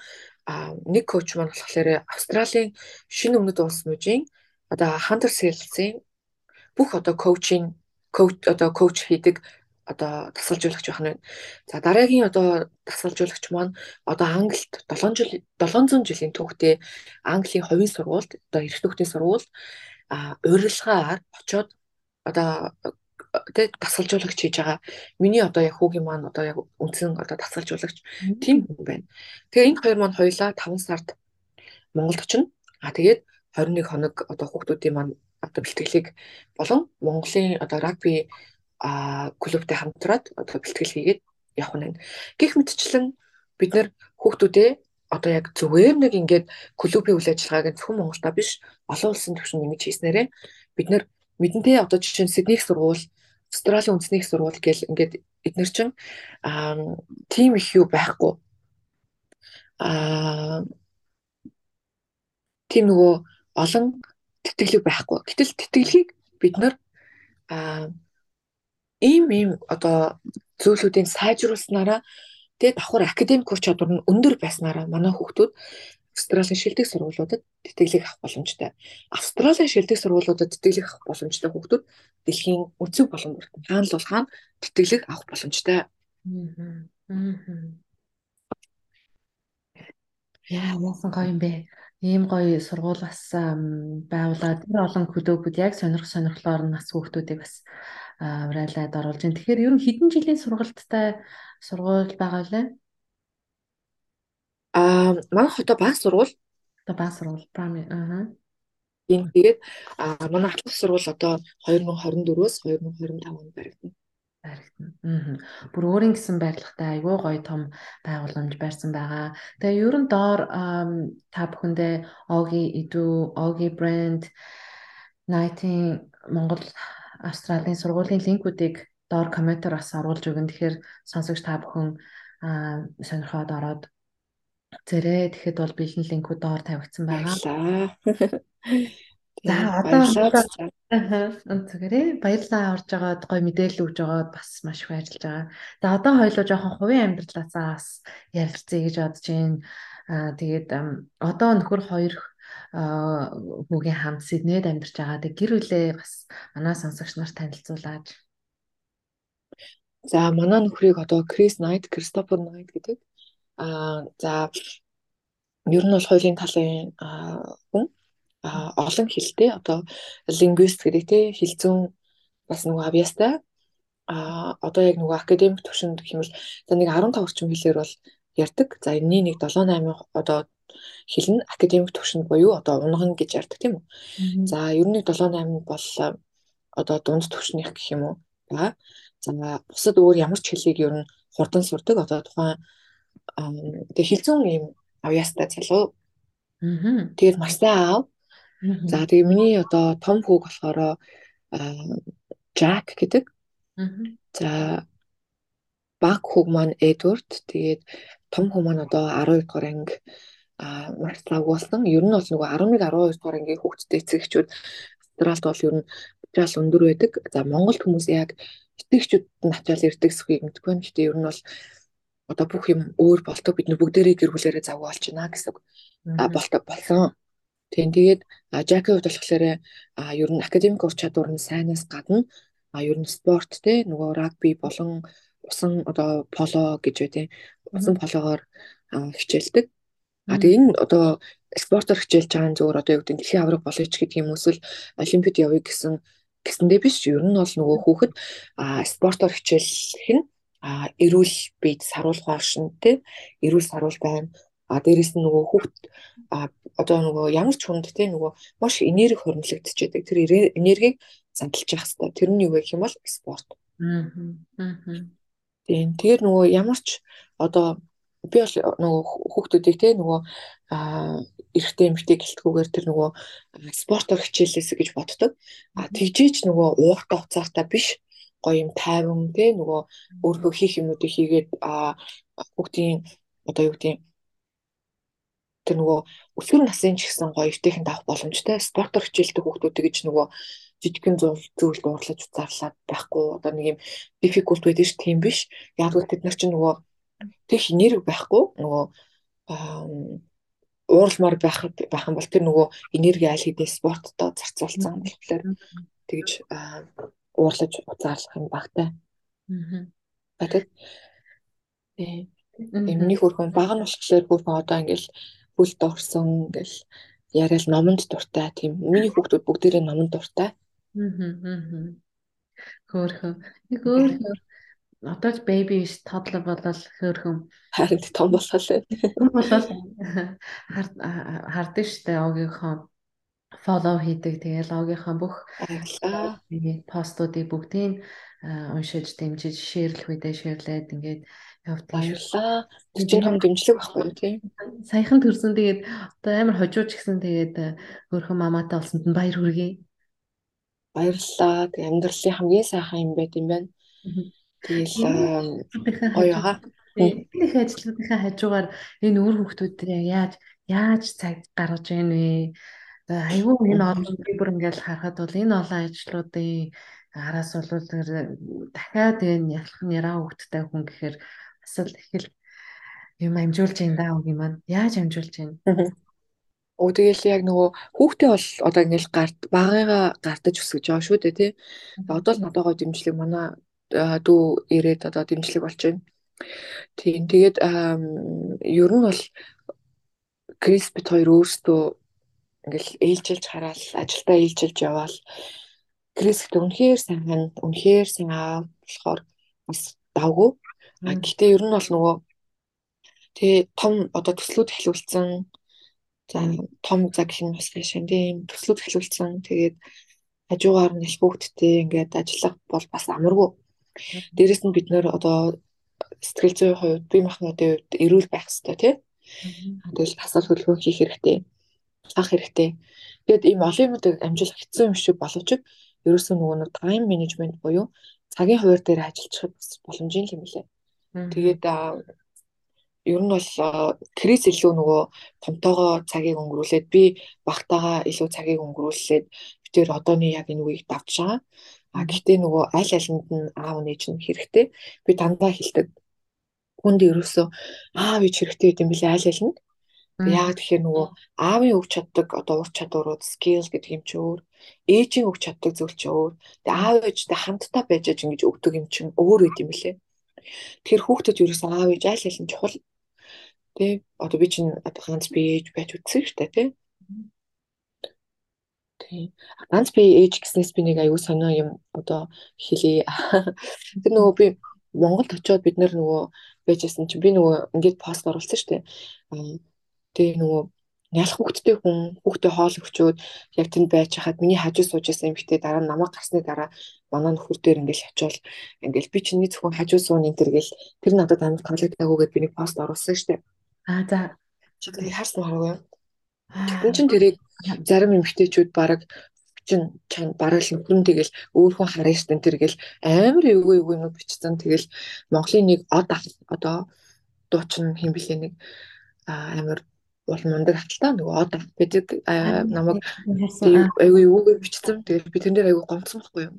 B: нэг коуч маань болохоор Австралийн шинэ өмнөд улс мужийн одоо Hunter Sales-ийн бүх одоо коучинг коуч одоо коуч хийдэг одоо тасалжуулагч байх нь. За дараагийн одоо тасалжуулагч маань одоо Англид 7 жил 700 жилийн түүхтэй Английн хувийн сургуульд одоо эрх төгтийн сургуульд а урилгаар очоод одоо тэ тасалжуулагч хийж байгаа. Миний одоо яг хүүгийн маань одоо яг үндсэн одоо тасалжуулагч тийм хүн байна. Тэгээ энэ хоёр маань хоёлаа 5 сард Монголд очино. А тэгээд 21 хоног одоо хүүхдүүдийн маань одоо бэлтгэлийг болон Монголын одоо рагби а клубтэй хамтраад одоо бэлтгэл хийгээд явах нь. Гэх мэтчлэн бид нэр хүүхдүүдээ одоо яг зүгээр нэг ингээд клубийн үйл ажиллагааг зөвхөн Монголда биш олон улсын түвшинд ингэж хийснээрээ бид нэр мэдэнтэй одоо жишээ нь Сиднейх сургууль, Австралийн үндэсний сургууль гэл ингээд эднэр чинь аа тим их юу байхгүй. Аа тийм нөгөө олон тэтгэлэг байхгүй. Гэтэл тэтгэлгийг бид нар аа ийм ийм одоо зүйлүүдийг сайжруулснараа тэгээд давхар академик ур чадвар нь өндөр байснараа манай хүүхдүүд Австралийн шилдэг сургуулиудад тэтгэлэг авах боломжтой. Австралийн шилдэг сургуулиудад тэтгэлэг авах боломжтой хүүхдүүд дэлхийн өнцөг болон бүрт хаана л бол хаана тэтгэлэг авах боломжтой.
A: Яа, яасан гоё юм бэ? Ийм гоё сургууль бас байгуулаад тэр олон хөдөөгүүд яг сонирх сонирхлоор нь нас хүүхдүүдийг бас урайлаад оруулж байна. Тэгэхээр ер нь хэдэн жилийн сургалттай сургууль байгаа вэ?
B: Аа, манай хотоо баг сургууль.
A: Одоо баг сургууль. Прами. Аа.
B: Тийм. Тэгээд манай ахлах сургууль одоо 2024-өөс 2025 онд баригдана.
A: Баригдана. Аа. Бүр өөрийн гэсэн байрлагтай айгүй гоё том байгууламж барьсан байгаа. Тэгээ ер нь доор та бүхэндээ Оги Иду, Оги брэнд Night-ийн Монгол Австралийн сургуулийн линкүүдийг доор комментор бас оруулж өгөн. Тэгэхээр сонсогч та бүхэн сонирхоод ороод зэрэг тэгэхэд бол бэлэн линкүүд доор тавигдсан байгаа. За одоо үнцгэрээ баярлалаа орж байгаад гоё мэдээлэл өгж байгаад бас маш их ажиллаж байгаа. За одоо хоёлоо жоохон хувийн амьдралаасаа бас ярилцъя гэж бодож байна. Аа тэгээд одоо нөхөр хоёр хүүгийн хамт Сиднейд амьдарч байгаа. Тэг гэр бүлээ бас манай сонсогч нарт танилцуулаач.
B: За манай нөхрийг одоо Крис Найт, Кристофер Найт гэдэг. Аа за ер нь бол хуулийн талын хүн олон хэлтэй одоо лингвист гэдэг тий хэл зүүн бас нөгөө авьяастай а одоо яг нөгөө академик төвшөнд гэх юм бол за нэг 15 орчим хэлээр бол ярьдаг. За энэний нэг 7 8 одоо хэл нь академик төвшөнд буюу одоо унган гэж ярьдаг тийм үү. За ер нь 7 8 бол одоо дунд төвшнийх гэх юм уу. За за бусад өөр ямар ч хэлийг ер нь хурдан сурдаг одоо тухайн тэгээ хилцүүн юм авьяастай залуу. Тэгээд маш сайн аав. За тэгээ миний одоо том хүүг болохоор Жак гэдэг. За баг хүүг маань Эдвард тэгээд том хүү маань одоо 12 дугаар анги а маш лагуулсан. Ер нь бол нөгөө 11 12 дугаар ангийн хүүхдтэй эцэгчүүд Австралид бол ер нь ачаал өндөр байдаг. За Монголд хүмүүс яг эцэгчүүд нь ачаал ирдэг сүхийг мэдгүй байна. Гэтэ ер нь бол одоо бүх юм өөр болдог. Бид нар бүгдээрээ гэр бүлээрээ завгүй болчихно гэсэн. А болтой болсон. Тийм тэгээд Жаки хувьд болохоор ер нь академик ур чадвар нь сайнаас гадна а ер нь спорт те нөгөө рагби болон усан одоо поло гэж байдаг. Усан пологоор хичээлдэг. А тэгээ энэ одоо спортоор хичээлж байгаа зүгээр одоо юу гэдэг дэлхийн авраг болооч гэдэг юм эсвэл олимпиад явъя гэсэн гэсэндээ биш ер нь бол нөгөө хүүхэд а спортоор хичээлэх нь эрүүл биед саруулах оршин тий эрүүл саруул байна А дээрэс нь нөгөө хүүхд одоо нөгөө ямар ч хүнд те нөгөө маш энерги хоригдлогдчихэдэг. Тэр энергийг задалж явах хэрэгтэй. Тэр нь юу гэх юм бол спорт. Аа. Тийм. Тэгэхээр нөгөө ямар ч одоо би бол нөгөө хүүхдүүдийг те нөгөө эрэгтэй эмэгтэй гэлтгүүгээр тэр нөгөө спортоор хичээлээс гэж боддог. А тэгжээч нөгөө ууртаа уцаартаа биш гоё юм тайван те нөгөө өөрөө хийх юмнуудыг хийгээд хүүхдийн одоо юу гэдэг тэр нөгөө өсвөр насны ч гэсэн гоё өвтэйхэн давах боломжтой. Спортоор хичээлдэг хүүхдүүд гэж нөгөө жижигхэн зүйл дуурлаж зарлаад байхгүй. Одоо нэг юм difficult байдаг ш тийм биш. Яг л бид нар чинь нөгөө тэг энерги байхгүй нөгөө ууралмаар байх байх юм бол тэр нөгөө энерги аль хэдийн спорттой зарцуулсан болохоор тэгж уурлаж уцаарлах юм багтай. Аа. Батад э эмний хөрхөн баг нь болохоор хөрхөн одоо ингээл бүлд орсон ингээл яриад номонд дуртай тийм миний хүүхдүүд бүгдээрээ номонд дуртай. Аа.
A: Хөөхөн. Нэг өөр одоо ч baby биш toddler болол хөөхөн.
B: Харин том болол.
A: Том болол хардсан штэ огийнхоо фоллоу хийдэг. Тэгээд логийнхаа бүх постуудыг бүгдийг уншиж дэмжиж шеэрлэх үедээ шеэрлээд ингээд
B: явдаг. Баярлаа. Тэр чинь том дэмжлэг байхгүй тийм.
A: Саяхан төрсөн тэгээд одоо амар хожууч гисэн тэгээд өөрхөн мамаатай олсонд нь баяр хүргэе.
B: Баярлалаа. Тэг амьдралын хамгийн сайхан юм байт юм байна. Тэгэл гоёга.
A: Их ажлуудынхаа хажуугаар энэ үр хөвгтүүдээ яаж яаж цаг гаргаж ийн вэ? Айгүй энэ олон би бүр ингээл харахад бол энэ олон ажлуудын араас бол дахиад энэ ялах нь яраа хөвгттэй хүн гэхээр бас л их л юм амжуулж ин даа үг юм маань. Яаж амжуулж ийн?
B: Өө тэгэл яг нөгөө хүүхдээ бол одоо ингээл гард багыгаа гардаж өсгөж байгаа шүү дээ тий. Одоо л надад гоо дэмжлэг манай дүү ирээд одоо дэмжлэг болж байна. Тийм тэгээд ер нь бол Крис бит хоёр өөрсдөө ингээл ээлжилж хараал ажилдаа ээлжилж яваал Крис гэдэг үнэхээр сайн үнэхээр сайн аа болохоор бас давгүй. А гэхдээ ер нь бол нөгөө тэгээ том одоо төслүүд эхлүүлсэн за том за гэх юм бас шин тийм төслүүд эхлүүлсэн тэгээд хажуугаар нь их бүгдтэй ингээд ажиллах бол бас амаргүй. Дээрэс нь бид нэр одоо сэтгэл зүйн хувьд бие махбодын хувьд эрүүл байх хэрэгтэй тийм. Тэгэл асар хөлгөө хийх хэрэгтэй ах хэрэгтэй. Тэгээд ийм олон юмудыг амжуулах хэцүү юм шиг боловч ерөөсөө нөгөө нэг тайм менежмент буюу цагийн хуваар дээр ажиллахад бас боломжийн юм лээ. Тэгээд ер нь бол криз илүү нөгөө томтоогоо цагийг өнгөрүүлээд би багтаага илүү цагийг өнгөрүүлээд битээр одооны яг энэ үеийг давж байгаа. А гэхдээ нөгөө аль алинд нь аав нээж нь хэрэгтэй. Би дандаа хэлдэг. Хүнд ерөөсөө аав ээж хэрэгтэй гэдэм билээ аль алинд Яг тэгэхээр нөгөө аавын өгч чаддаг одоо ур чадварууд skill гэдэг юм чи өөр. Ээжийн өгч чаддаг зүйл чи өөр. Тэгээ аав ээжтэй хамтдаа байж аж ингэж өгдөг юм чин өөр үт юм лээ. Тэгэхээр хүүхдэд ерөөсөн аав ээж аль нь чухал. Тэ одоо би чинь одоо ганц би ээж байж үтсэн шүү дээ тий. Тий. Ганц би ээж гэснээс би нэг аюу сонио юм одоо хэлье. Тэр нөгөө би Монголд очиод бид нөгөө байжсэн чинь би нөгөө ингээд пост оруулсан шүү дээ Тэгээ нөгөө нялх хүүхдтэй хүн хүүхдээ хоол өгчөөд яг тэнд байж хахад миний хажуу сууж байсан эмэгтэй дараа намайг гарсны дараа манай нөхөр дээр ингээл хачвал ингээл би чиний зөвхөн хажуу суун энэ төр гэл тэр надад амар таалагдаагүй би нэг пост оруулсан штэ.
A: Аа за.
B: Чи тэрийг харсан хараагүй. Тэгвэл чин тэрийг зарим эмэгтэйчүүд баг чин чанд бараг л нөхрөн тэгэл өөрхөн харна штэ тэр гэл амар эвгүй эвгүй юм бичсэн тэгэл Монголын нэг од одоо дуучин хэм блэ нэг амар бол мундаг хаталтаа нөгөө од гэдэг намайг айгүй юугаар бичсэн. Тэгээд би тэрнээр айгүй гомцсон байхгүй юу.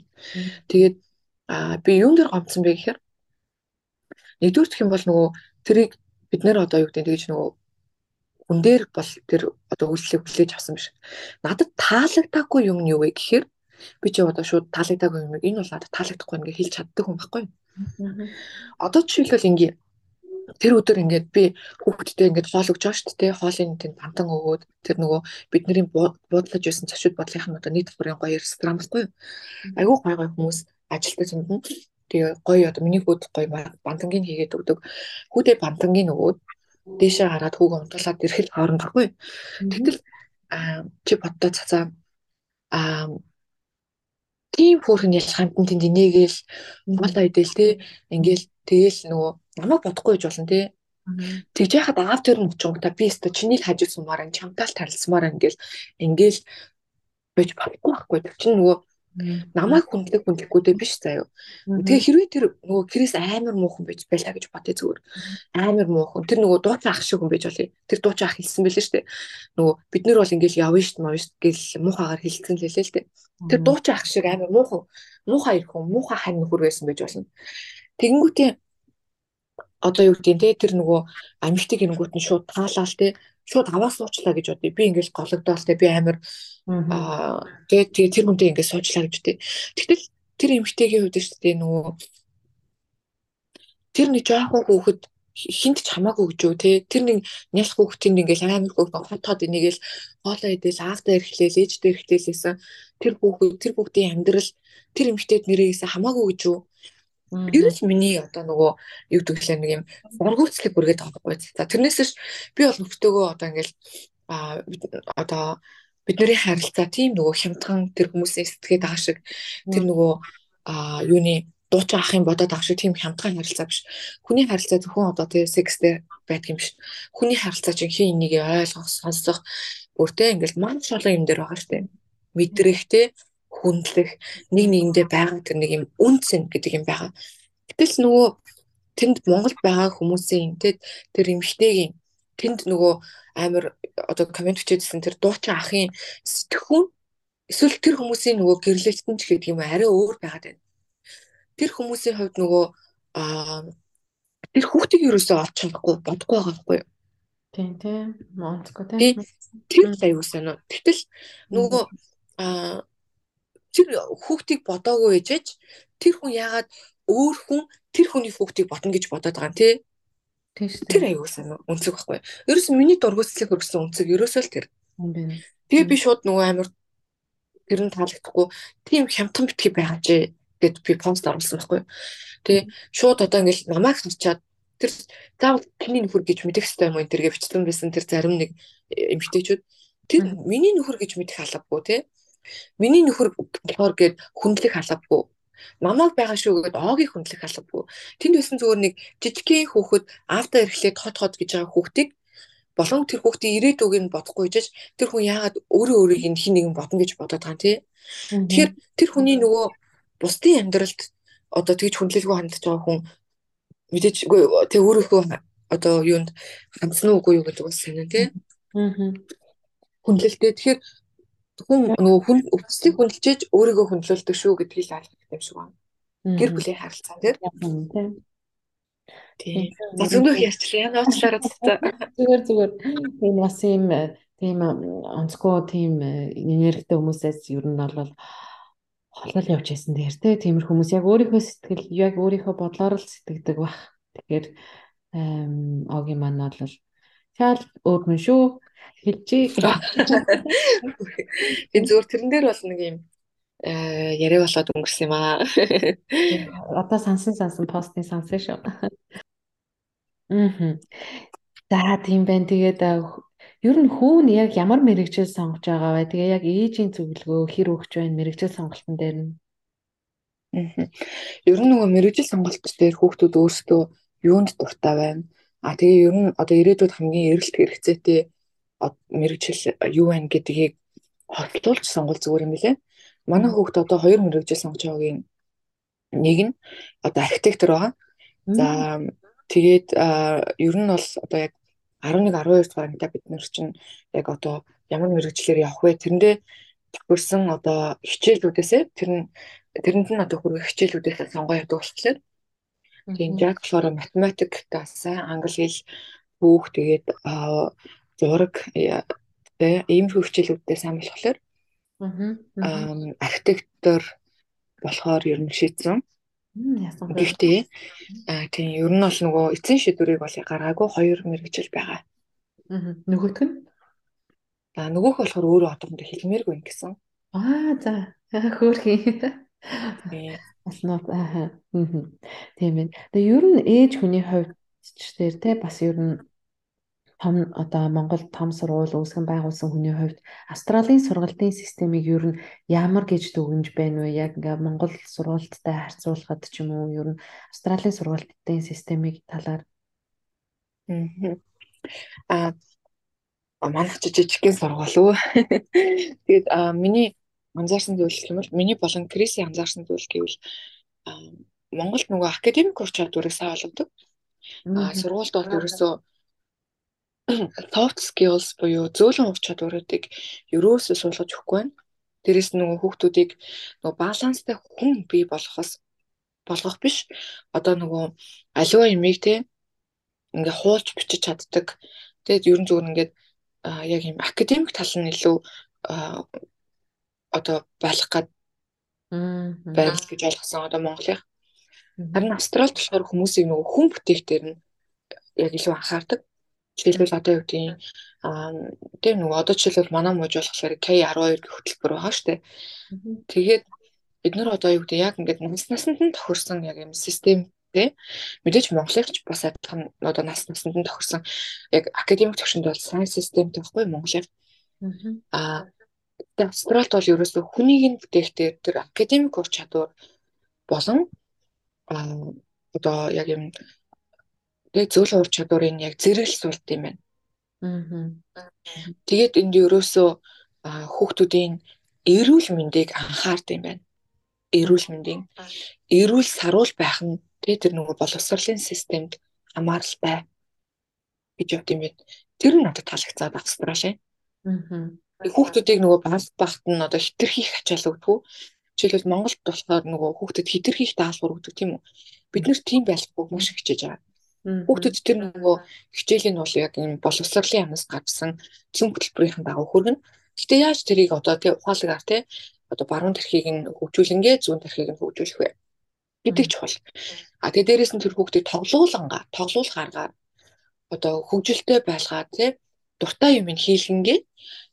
B: Тэгээд би юун дээр гомцсон бэ гэхээр нэгдүгээр юм бол нөгөө тэрийг бид нэр одоо юу гэдэг тэгэж нөгөө хүн дээр бол тэр одоо үйлчлэг хүлээж авсан биш. Надад таалагдаагүй юм нь юу вэ гэхээр би ч одоо шууд таалагдаагүй юм энэ бол надад таалагдахгүй ингээ хэлж чаддаг хүн байхгүй юу. Одоо жишээлбэл ингээ тэр өдөр ингээд би хүүхдтэй ингээд хоол өгч байгаа шүү дээ. Хоолын тэнд бантан өгөөд тэр нөгөө бидний буудлаж байсан зочид бодлынх нь одоо нийт бүрийн гоё ресторан баггүй юу. Айгуу гоё гоё хүмүүс ажилтдаг юмдан тэгээ гоё одоо миний хүүд гоё бантангийн хийгээд өгдөг. Хүүдээ бантангийн өгөөд дээшээ гараад хүүг унтуулад ирэхэд хооронд баггүй. Тэгтэл чи боддоо цацаа аа тийм хөөрхөн ялхамтан тэнд инээгээл хоолоо идэл те ингээл тэгэл нөгөө намайг бодохгүй гэж болно те Тэгж яхад аав тэр нь учингуудаа би өстө чиний л хажууд сумаар ин чамтаал тарилсмаар ингээл ингээл бэж болохгүй байхгүй. Чинь нөгөө намайг хүндлэг хүндлэхгүйдээ биш заяо. Тэгээ хэрвээ тэр нөгөө Крис амар муухан байж байлаа гэж бодъё зүгээр. Амар муухан. Тэр нөгөө дуучин ах шиг хүн байж болъё. Тэр дуучин ах хэлсэн байлээ шүү дээ. Нөгөө бид нар бол ингээл явна шүү дээ, мавь шүү гэл муухагаар хэлсэн л хэлээ л дээ. Тэр дуучин ах шиг амар муухан муухай ирэх хүн муухай хань нөхөр байсан байж болно. Тэгэнгүүтээ одоо юу гэдэг те тэр нөгөө амьгтыг ирэнгүүт нь шууд таалаал те шууд аваа суучлаа гэж бодъё. Би ингээл гологдоол те би амар аа тэгээ тэр хүнтэй ингээд суучлаа гэж те. Тэгтэл тэр эмгтэйгийн хувьд шүү дээ нөгөө тэр нэг жоохон хүүхэд хинт ч хамаагүй гэж юу те тэр нэг нялх хүүхдийн ингээл амар хүүхэд хот хот энийгэл хоолоо идэл аавдаа ирэхлээл ээждээ ирэхлээлсэн тэр хүүхэд тэр хүүхдийн амьдрал тэр эмгтээд нэрээсээ хамаагүй гэж юу Ер нь миний одоо нөгөө юу гэвэл нэг юм ургууцлыг бүргээд байгаа байхгүй. За тэрнээс ш би бол нөхтөөгөө одоо ингээл а одоо бидний харилцаа тийм нөгөө хямдхан тэр хүмүүсийн сэтгэхэд байгаа шиг тэр нөгөө а юуны дуучин ах юм бодоод авах шиг тийм хямдхан харилцаа биш. Хүний харилцаа зөвхөн одоо тийм секстэй байдаг юм биш. Хүний харилцаа чинь хин энийг ойлгох, сонсох бүртээ ингээл маш олон юм дээр байгаа штеп. Мэдрэхтэй хүндлэх нэг нэгэндээ байгаа тэр нэг юм үнцэн гэдэг юм байгаа. Гэтэл нөгөө тэнд Монголд байгаа хүмүүсийн тэд тэр эмгтээгийн тэнд нөгөө амар одоо комент бичээдсэн тэр дуучин ахын сэтгхүүн эсвэл тэр хүмүүсийн нөгөө гэрлэлтэн ч гэдэг юм арай өөр байгаад байна. Тэр хүмүүсийн хувьд нөгөө аа тэр хүүхдийг юусоо олж чадахгүй бодохгүй байгаа байхгүй юу?
A: Тийм тийм. Монцгой тийм.
B: Тэр аюу сайн уу. Тэгтэл нөгөө аа тэр хүүхдийг бодоогүй ээжэж тэр хүн яагаад өөр хүн тэр хүний хүүхдийг бодно гэж бодоод байгаа юм тий. Тэр аюу сайн үнцэг байхгүй. Ерөөс миний дургуйцлыг өргөсөн үнцэг ерөөсөө л тэр. Тэгээ би шууд нөгөө амар тэр нь таалагдахгүй тийм хямдхан битгий байгаа ч гэд би пост оруулсан байхгүй. Тэгээ шууд одоо ингээл намайг харчаад тэр заавал миний нөхөр гэж мэдэх хэрэгтэй юм энэ тэргээ бичсэн байсан тэр зарим нэг эмгтээчүүд тэр миний нөхөр гэж мэдэх албагүй тий Миний нөхөр болохоор гээд хүндлэх албагүй. Намайг байгаа шүү гэдээ оогийг хүндлэх албагүй. Тэнд байсан зүгээр нэг жижигхэн хүүхэд аавдаа ирэхлээр хот хот гэж байгаа хүүхдийг болон тэр хүүхдийн ирээдүг нь бодохгүй жиж тэр хүн яагаад өөрөө өөрийг нь хин нэгэн бодно гэж бодоод байгаа юм тий. Тэгэхээр тэр хүний нөгөө бусдын амьдралд одоо тэгж хүндлэлгүй хандж байгаа хүн мэдээж тэг өөрийнхөө одоо юунд хандсан уугүй юу гэдэг бас санаа тий. Аа. Хүндлэлтэй. Тэгэхээр хүн нөгөө хүн өвчтөийг хүндэлж өөрийгөө хүндлүүлдэг шүү гэдгийг л ойлгох юм шиг байна. Гэр бүлийн харилцаа тийм. Тийм. За зөндөө ярьчлаа. Яна уучлаарай.
A: Зүгээр зүгээр. Энэ бас юм тийм онцгой тийм энергитэй хүмүүсээс ер нь бол холол явж байсан дээр те тиймэр хүмүүс яг өөрийнхөө сэтгэл яг өөрийнхөө бодлоор л сэтгэдэг бах. Тэгэхээр огийн маань бол шал өөр хүн шүү хэлжээ.
B: Энэ зүгээр тэрэн дээр бол нэг юм э, яриа болоод өнгөрсөн юм аа.
A: Одоо сансан сансан постыг сансан шүү. Мм. За тийм байна. Тэгээд ер нь хүүн яг ямар мэрэгжил сонгож байгаа вэ? Тэгээ яг ээжийн зөвлөгөө хэр өгч байна мэрэгжил сонголтын дээр нь.
B: Ер нь нөгөө мэрэгжил сонголт дээр хүүхдүүд өөрсдөө юунд дуртай байна? А тэгээ ер нь одоо ирээдүйд хамгийн эргэлт хэрэгцээтэй мэрэгжил юу байна гэдгийг хотлуулж сонгол зүгээр юм билэ. Манай хүүхд одоо хоёр мэрэгжил сонгож байгаагийн нэг нь одоо архитектор байгаа. За тэгээд ер нь бол одоо яг 11 12 дугаар ангида бид нар чинь яг одоо ямар мэрэгчлэр явах вэ? Тэрэндээ тохирсон одоо хичээлүүдээсээ тэр нь тэрэнд нь одоо хүргэх хичээлүүдээс сонгоо болохоор тийм яг болохоор математик тасаа англи хэл бүх тэгээд зураг ийм хөвчлүүдтэй сайн болохоор аа архитектор болохоор ер нь шийдсэн. Гэхдээ аа тийм ер нь бол нөгөө эцсийн шийдвэрийг бол гаргаагүй хоёр мэрэгжил байгаа.
A: Аа нөгөөх нь
B: За нөгөөх болохоор өөрөө одоохондоо хэлмээргүй юм гэсэн.
A: Аа за хөөрхий. Бас нот аа. Тийм ээ. Тэгээ ер нь ээж хүний хувьд ч тэр те бас ер нь том одоо Монгол том сургууль үүсгэн байгуулсан хүний хувьд Австралийн сургалтын системийг ер нь ямар гэж дүгнж байна вэ? Яг ингээ Монгол сургуульттай харьцуулахад ч юм уу ер нь Австралийн сургалтын системийг талаар
B: аа манайх жижигхэн сургууль үү. Тэгээд миний анзаарсан зүйл гэх юм бол миний болон Крисийн анзаарсан зүйл гэвэл Монголд нөгөө академик ур чадварыг сайн олгодог. Аа сургуульд бол ерөөсөө soft skills буюу зөөлөн ур чадваруудыг ерөөсөө суулгаж өгөхгүй байна. Дээрээс нөгөө хүүхдүүдийг нөгөө баланстай хүн бий болгохоос болгох биш. Одоо нөгөө аливаа юмыг те ингээ хуулж бичиж чаддаг. Тэгээд ерөн зүгээр ингээд яг юм академик тал нь илүү одоо байх гад байна гэж ойлгосон одоо Монголын. Харин Австралид болохоор хүмүүсийг нөгөө хүн бүтээх дээр нь яг илүү анхаардаг. Жишээлбэл одоо юу аа тийм нөгөө одоо жишээлбэл манай мууж болохоор K12 гэх хөтөлбөр байгаа шүү дээ. Тэгээд бид нар одоо юу гэдэг яг ингээд нас насанд нь тохирсон яг юм системтэй мэдээж монголынч бас адилхан одоо нас насанд нь тохирсон яг академик төвшөнд бол сайн системтэй байхгүй монголын. Аа Тэгээд Австралид бол ерөөсөө хүнийг нь бүтээхдээ тэр академик ур чадвар болон одоо яг юм тэг зөөлөн ур чадварын яг зэрэгэл суулт юм байна. Аа. Тэгээд энд ерөөсөө хүүхдүүдийн эрүүл мэндийг анхаард юм байна. Эрүүл мэндийн эрүүл саруул байх нь тэг тэр нөгөө боловсролын системд хамааралтай гэж бод юм байна. Тэр нь надад таалагдсаад Австрали. Аа хүүхдүүдийг нөгөө баг багт нь одоо хитрхийх ачаал өгдөг. Жишээлбэл Монголд болохоор нөгөө хүүхдэд хитрхийх даалгавар өгдөг тийм үү. Бид нэр тийм байлгүй маш их хичээж байгаа. Хүүхдэд тэр нөгөө хичээлийн бол яг юм боловсролын амнаас гарсан зүүн хөтөлбөрийн дагуу хөргөн. Гэтэ яаж тэрийг одоо тий ухаалгаар тий одоо баруун тархийг нь хөгжүүлэнгээ зүүн тархийг нь хөгжүүлэх вэ гэдэг чухал. А тэгээ дээрэс нь тэр хүүхдийг тоглуулангаа, тоглуулахааргаар одоо хөгжилтэй байлгаа тий дуртай юм хийлгэнгээ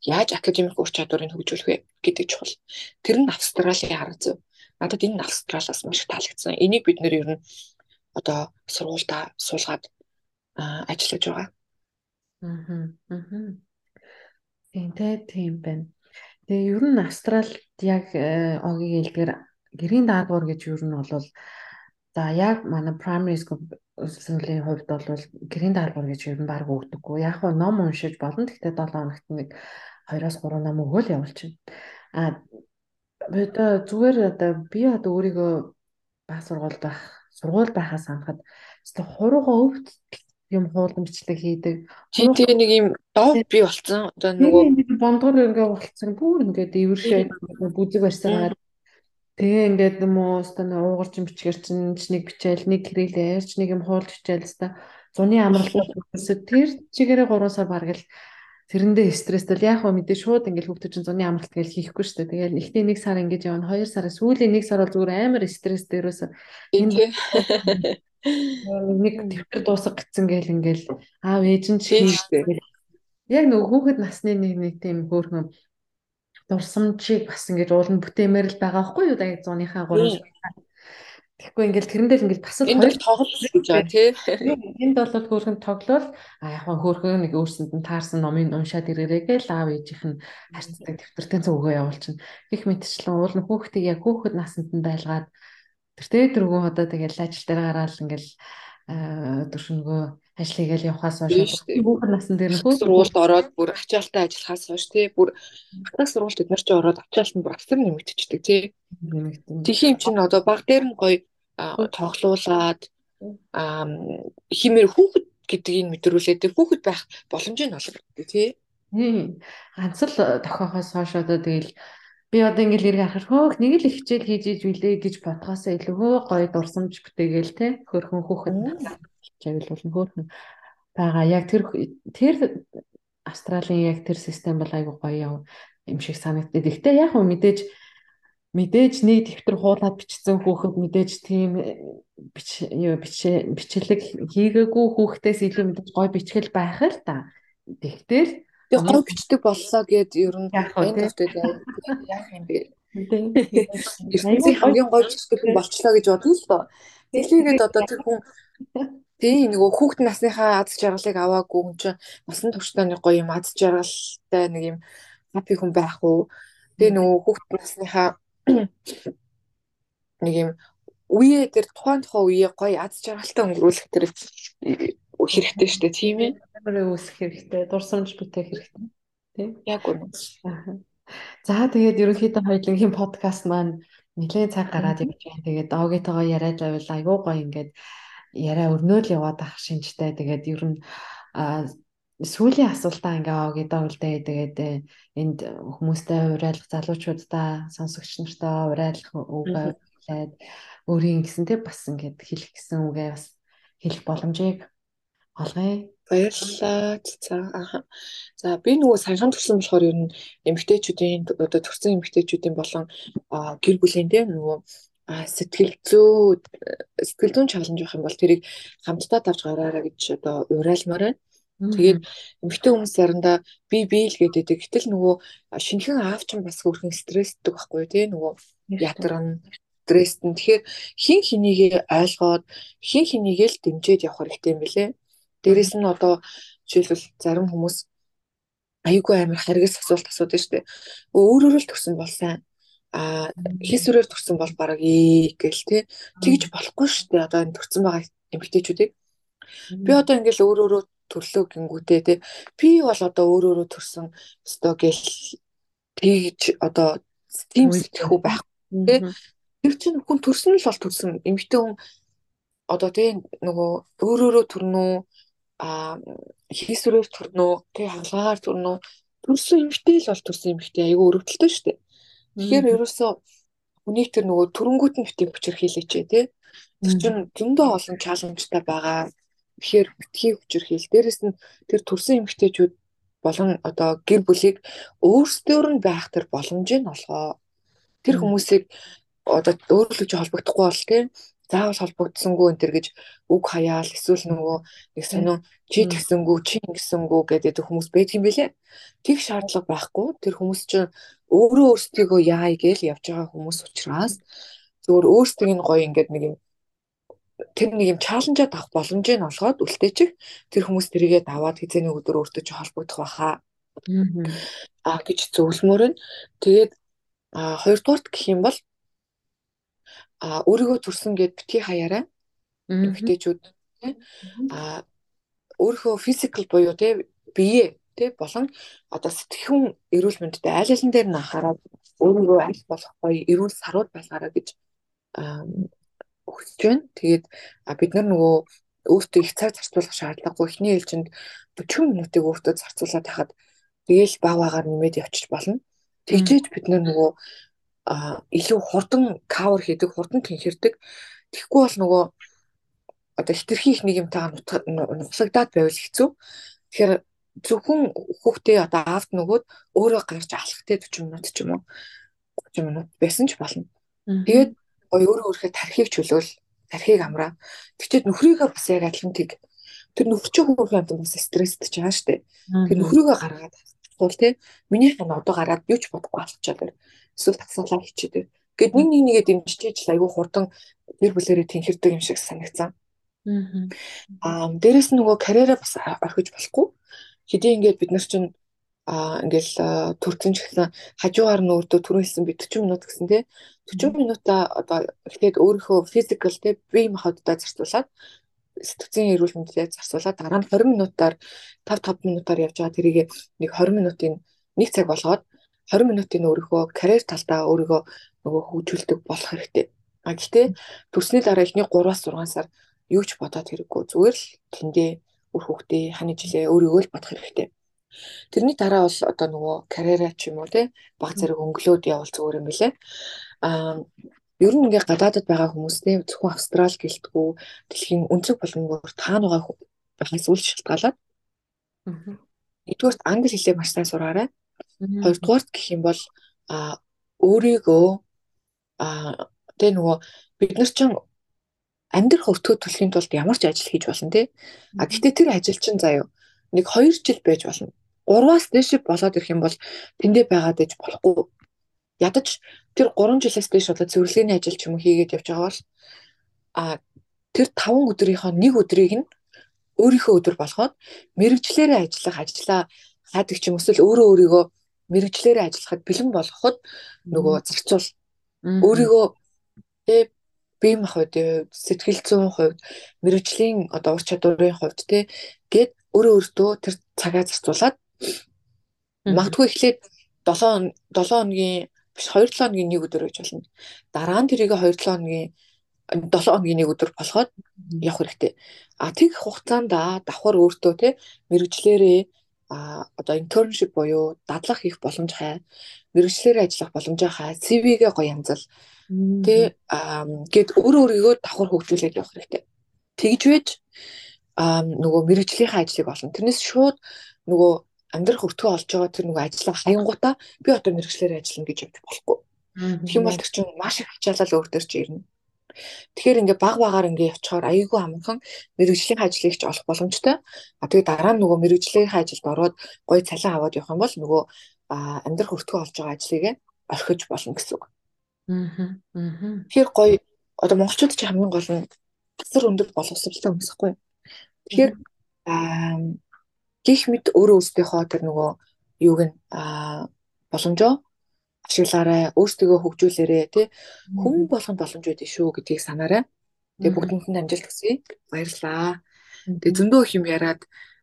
B: яаж академик ур чадварыг хөгжүүлэх вэ гэдэг чухал. Тэр нь Австралийн арга зүй. Надад энэ Австралиас маш их таалагдсан. Энийг бид нэр ер нь одоо сургуультай суулгаад ажиллаж байгаа.
A: Аа. Аа. Тийм тийм байна. Тэгээ ер нь Австралид яг э, огийн хэлдгэр гэрийн даалгавар гэж ер нь бол за яг манай primary school өсвөлийн хувьд бол гэрийн даалгавар гэж ер нь баг өгдөггүй. Яг нь ном уншиж болно. Гэхдээ 7 хоногт нэг 2-оос 3 ном өгөөл явуулчихна. А одоо зүгээр одоо би одоо өөрийгөө баг сургууль байх, сургууль байхаас анхад өстө хуруугаа өвд юм хууламжлаг хийдэг.
B: Чи тэгээ нэг юм дов би болцсон. Одоо нөгөө
A: бондгор ингээ болцсон. Бүр ингээ дэвэршээ бүзэг барьсан Тэгээ ингээд юм уу стан уугарч бичгэр чинь нэг бичээл нэг хэрэглээрч нэг юм хуулж бичээл хэвээр зуны амралт өсөд тэр чигээрээ 3 сар бараг л тэрэндээ стресстэй яг хөө мэдээ шууд ингээд хүүхдүүд чинь зуны амралт гэж хийхгүй шүү дээ. Тэгээд эхний нэг сар ингэж явна 2 сар сүүлийн нэг сар бол зүгээр амар стресстэй ерөөсө энэ нэг төвтөр дуусах гэсэн гээл ингээл аав ээж нь чи яг нөгөө хүүхэд насны нэг нэг тийм хөөрхөн дурсамжийг бас ингэж уулын бүтээмээр л байгаа байхгүй юу? Даа 100-ийнхаа 3 Тэгэхгүй ингээл тэрэндээ л ингээл бас
B: л хоёр тоглол гэж байгаа тий.
A: Энд бол хөөрхөн тоглол а яг хөөрхөн нэг өөрсөнд нь таарсан номыг уншаад ирээрээ гээл аав ээжийнх нь харьцдаг дэвтэртэй зөвгөө явуулчихна. Гэх мэтчлэн уул нь хүүхдийг яг хүүхэд насанд нь байлгаад тэртээ дөрвөн одоо тэгэл ажил дээр гараад ингээл төршөнгөө ажил хийгээл явхаас хойш хүүхэд насн дээр
B: хөөс сургуульд ороод бүр ачаалтаа ажиллахаас хойш тий бүр хатаг сургуульд эдгээр чи ороод ачаалт нь бүр асар нэмэгдчихдэг тий. Тэхийн юм чинь одоо баг дээр нь гоё тоглуулад химээр хүүхэд гэдгийг мэдрүүлээд хүүхэд байх боломжийг олгодог тий.
A: Ганц л тохиохоос хойш одоо тэгэл би одоо ингээл ирэх харахаар хөөх нэг л их хичээл хийж иж билээ гэж бодгоосоо илүү хөө гоё дурсамж бүтээгээл те хөрхөн хүүхэд чавил болно хөөхн байгаа. Яг тэр тэр Австралийн яг тэр систем бол айгүй гоё юм шиг санагддаг. Гэхдээ яг хөө мэдээж мэдээж нэг дэвтэр хуулаад бичсэн хүүхэд мэдээж тийм бич юу бичлэг хийгээгүй хүүхдээс илүү мэдээж гоё бичгэл байх л та. Тэгтэл
B: Тэгээ гоё бичдэг боллоо гэд ер нь энэ дэвтэр яах юм бэ? ертөнцийн хамгийн гоё жишг хүн болчлоо гэж бодно л доо. Тэглээгээд одоо тэр хүн тийм нөгөө хүүхэд насныхаа аз жаргалыг аваагүй хүн чинь насан туршдаа нэг гоё юм аз жаргалтай нэг юм хаппи хүн байх уу. Тэгээ нөгөө хүүхэд насныхаа нэг юм үеэ тэр тухайн тухайн үеэ гоё аз жаргалтай өнгөрүүлэх тэр хэрэгтэй шүү дээ тийм ээ.
A: Амраа үүсэх хэрэгтэй, дурсамж бүтээх хэрэгтэй. Тийм.
B: Яг үнэ.
A: За тэгээд ерөнхийдөө хоёулынгийн подкаст маань нэлээд цаг гараад явж байна. Тэгээд доогойтойгоо яриад байвал айгүй гоё ингээд яриа өрнөөл яваад ах шинжтэй. Тэгээд ер нь сүүлийн асуултаа ингээ огидоо үлдээ тэгээд э, энд хүмүүстэй урайлах залуучуудаа сонсогч нартай урайлах үгээ хэлээд өөрийн гэсэн те бас ингээд хэлэх гэсэн үгээ бас хэлэх боломжийг олгоё.
B: Баярлалаа. За аа. За би нөгөө саяхан төрсэн болохоор ер нь эмэгтэйчүүдийн одоо төрсэн эмэгтэйчүүдийн болон гэр бүлийн те нөгөө сэтгэл зүй сэтгэл зүйн чаленж байх юм бол тэрийг хамтдаа давж гараараа гэж одоо уриалмаар байна. Тэгээд эмэгтэй хүмүүс заримдаа би би л гэдэг. Гэтэл нөгөө шинхэн аав ч бас хөрхэн стрессдэг байхгүй тий нөгөө ядарна стресстэн. Тэгэхээр хин хинийгээ ойлгоод хин хинийгээ л дэмжиж явах хэрэгтэй юм билэ. Дээрэс нь одоо жишээлбэл зарим хүмүүс айгүй амар харгас асуулт асуудаг шүү дээ. Өөрөөрөө л төрсөн бол сайн. А хийсвэрээр төрсөн бол бараг ээ гэл тий. Тэгж болохгүй шүү дээ. Одоо энэ төрсэн байгаа эмэгтэйчүүдийг. Би одоо ингээл өөрөөрөө төрлөө гингүүтээ тий. Би бол одоо өөрөөрөө төрсөн өстой гэл тэгж одоо тийм сэтгэхүй байхгүй тий. Тэр чинь хүн төрсөн л бол төрсөн. Эмэгтэй хүн одоо тий нөгөө өөрөөрөө төрнөө а хийсвэрээр төрнөө тэг хаалгаар төрнөө төрсөн эмэгтэй л бол төрсөн эмэгтэй айгүй өрөвдөлтөө шүү дээ. Тэгэхээр ерөөсөө хүний тэр нөгөө төрөнгүүт нь битгий хүчээр хийлээч тий. Тэр чинь зөндөө олон чаленжтай байгаа. Тэгэхээр битгий хүчээр хийл. Дээрэс нь тэр төрсэн эмэгтэйчүүд болон одоо гэр бүлийг өөрсдөр нь байх тэр боломжийг олгоо. Тэр хүмүүсийг одоо өөрөлдөж холбогдохгүй бол тий заавал холбогдсонгүй энэ төр гэж үг хаяал эсвэл нөгөө нэг сонин чи тэгсэнгүү чи ингэсэнгүү гэдэг хүмүүс байдаг юм билэ. Тэг шаардлага байхгүй. Тэр хүмүүс чинь өөрөө өөрсдийгөө яая гээл явж байгаа хүмүүс учраас зөвөр өөрсдийг нь гоё ингээд нэг юм тэр нэг юм чаленжаа авах боломжийг олгоод үлтээчих тэр хүмүүс тэрийгээ даваад хизээний өдөр өөртөө ч холбогдох байхаа. Аа гэж зөвлөмөр нь. Тэгээд хоёрдугаарт гэх юм бол а өөрийгөө төрсөн гэд битгий хаяараа эмэгтэйчүүд тий а өөрийнхөө физикал буюу тий бие тий болон одоо сэтгэхүйн эрүүл мэндэд аль алин дээр нь анхаарал өөрийгөө аль болох гоё эрүүл сарууд байлгаараа гэж хүсэж байна. Тэгээд бид нар нөгөө өөртөө их цаг зарцуулах шаардлагагүй. Эхний ээлжинд 40 минутыг өөртөө зарцуулаад хахад тэгээл бав агаар нэмээд явчих болно. Тэгжээж бид нар нөгөө илүү хурдан кавер хийдэг, хурдан тэнхэрдэг. Тэгэхгүй бол нөгөө одоо хитрхи их нэг юмтайгаа нуцагдаад байвал хэцүү. Тэгэхээр зөвхөн хүүхдээ одоо аавд нөгөөд өөрөө гарч алах те 40 минут ч юм уу 30 минут байсан ч болно. Тэгээд өөрөө өөрхөө тархийг чөлөөл, тархийг амраа. Тэгчээд нөхрийгөө бас яг адилхан тэг тэр нөхөрчөө хүүхэн амт бас стресстэй ч байгаа штэ. Тэр нөхрийгөө гаргаад бол те минийх нь одоо гараад юу ч бодохгүй алчаад эсвэл таксалаа хийчихэд. Гэт нэг нэг нэгээ дэмжиж л айгүй хурдан гэр бүлэрээ тэнхэрдэг юм шиг санагцсан. Аа дээрэс нь нөгөө карьераа бас орхиж болохгүй. Хэдий ингээд бид нар чинь а ингээл төрцөн ч гэсэн хажуугаар нь өөртөө түрүү хэлсэн би 40 минут гэсэн тий 40 минутаа одоо эхлээд өөрийнхөө физикал тий бие махбодоо зарцуулаад сэтгцийн эрүүл мэндэд зарцуулаад дараа нь 20 минутаар 5 5 минутаар явж байгаа тэрийг нэг 20 минутын нэг цаг болгоод 20 минутын өөрийнхөө карьер талдаа өөрийгөө нөгөө хөгжүүлдэг болох хэрэгтэй. А гэхдээ төрсний дараа ихний 3-аас 6 сар юу ч бодоод хэрэггүй. Зүгээр л тэндээ үр хөвгтөө ханы жилээ өөрийгөө л бодох хэрэгтэй. Тэрний дараа бол одоо нөгөө карьераа ч юм уу те баг зэрэг өнгөлөөд явал зүгээр юм билэ. Аа ер нь ингээ гадаадд байгаа хүмүүстэй зөвхөн австрал гэлтгүү дэлхийн өнцөг болгонгоор таана байгаа байхаас үл шалтгаалаад. Нэгдүгээрт англи хэлээ маш сайн сураарай. Хоёрдугаарт гэх юм бол а өөрийгөө а тэ нөгөө бид нар чинь амьдрах өртгөө төлөхийн тулд ямар ч ажил хийж болно тий. А гэхдээ тэр ажил чинь заяа нэг 2 жил байж болно. 3-аас дээш болоод ирэх юм бол тэндээ байгаад ээж болохгүй. Ядаж тэр 3 жилээс дээш одоо цэвэрлэгийн ажил ч юм уу хийгээд явж байгаа бол а тэр 5 өдрийнхөө нэг өдрийг нь өөрийнхөө өдөр болгоод мэрэгчлэрээ ажиллах ажлаа хаадаг ч юм эсвэл өөрөө өөрийгөө мэрэгчлэрээ ажиллахад бэлэн болгоход нөгөө зарцуул. Өөрийгөө э бие махбодын хувьд сэтгэл зүйн хувьд мэрэгжлийн одоо ур чадварын хувьд те гээд өөрөө өөртөө тэр цагаа зарцуулаад магадгүй эхлээд 7 7 хоногийн биш 2 7 хоногийн нэг өдөр гэж болно. Дараа нь тэрийг 2 7 хоногийн 7 хоногийн нэг өдөр болгоод явах хэрэгтэй. А тэгэх хугацаанд давхар өөртөө те мэрэгчлэрээ а одоо internship буюу дадлах хийх боломж хай мэрэгчлэрээ ажиллах боломжоо хай CV-гээ гоё янзал тэ гээд өөрөө өөрийгөө давхар хөгжүүлээд явах хэрэгтэй. Тэгж а нөгөө мэрэгжлийнхаа ажлыг олно. Тэрнээс шууд нөгөө амьдрах өртгөө олж байгаа тэр нөгөө ажлаа хаянгуудаа би одоо мэрэгчлэрээ ажиллана гэж явж болохгүй. Тэгэх юм бол тэр чинь маш их ачаалал өөр төр чи ирнэ. Тэгэхээр ингээ баг багаар ингээ явчихаар аюулгүй амархан мэрэгжлийн ажлыг ч олох боломжтой. А тэгээ дараа нь нөгөө мэрэгжлийн ажилд ороод гоё цалин аваад явах юм бол нөгөө амьдрах өртгөө олж байгаа ажлыг орхиж болно гэсэн үг. Аа. Тэгэхээр гоё одоо монголчууд ч хамгийн гол нь асар өндөр боловсролтой хүмүүсхгүй. Тэгэхээр гих мэд өөрөө өөртөөхөө тэр нөгөө юуг нь боломжоо ашиглаарай, өөрсдөө хөгжүүлээрэй тий. Хүн болгонд боломж өгдөө шүү гэдгийг санаарай. Тэгээ бүгдэнд нь амжилт хүсье. Баярлалаа. Тэгээ зөндөө их юм яриад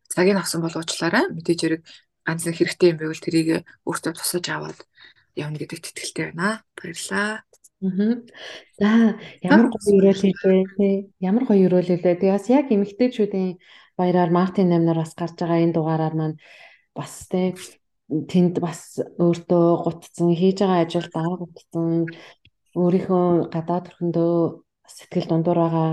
B: цагийг авсан болгоочлаарай. Мэдээж хэрэг ганц нэг хэрэгтэй юм байвал тэрийг өөртөө тусаж аваад явна гэдэгт итгэлтэй байна. Баярлалаа.
A: За ямар гоё өрөөлөлөө тий. Ямар гоё өрөөлөлөө. Тэгээ бас яг эмэгтэйчүүдийн баяраар Мартин наймнаар бас гарч байгаа энэ дугаараар маань бас тий тэнд бас өөртөө гутцсан хийж байгаа ажил даа гутцсан өөрийнхөө гадаад төрхөндөө сэтгэл дундуур байгаа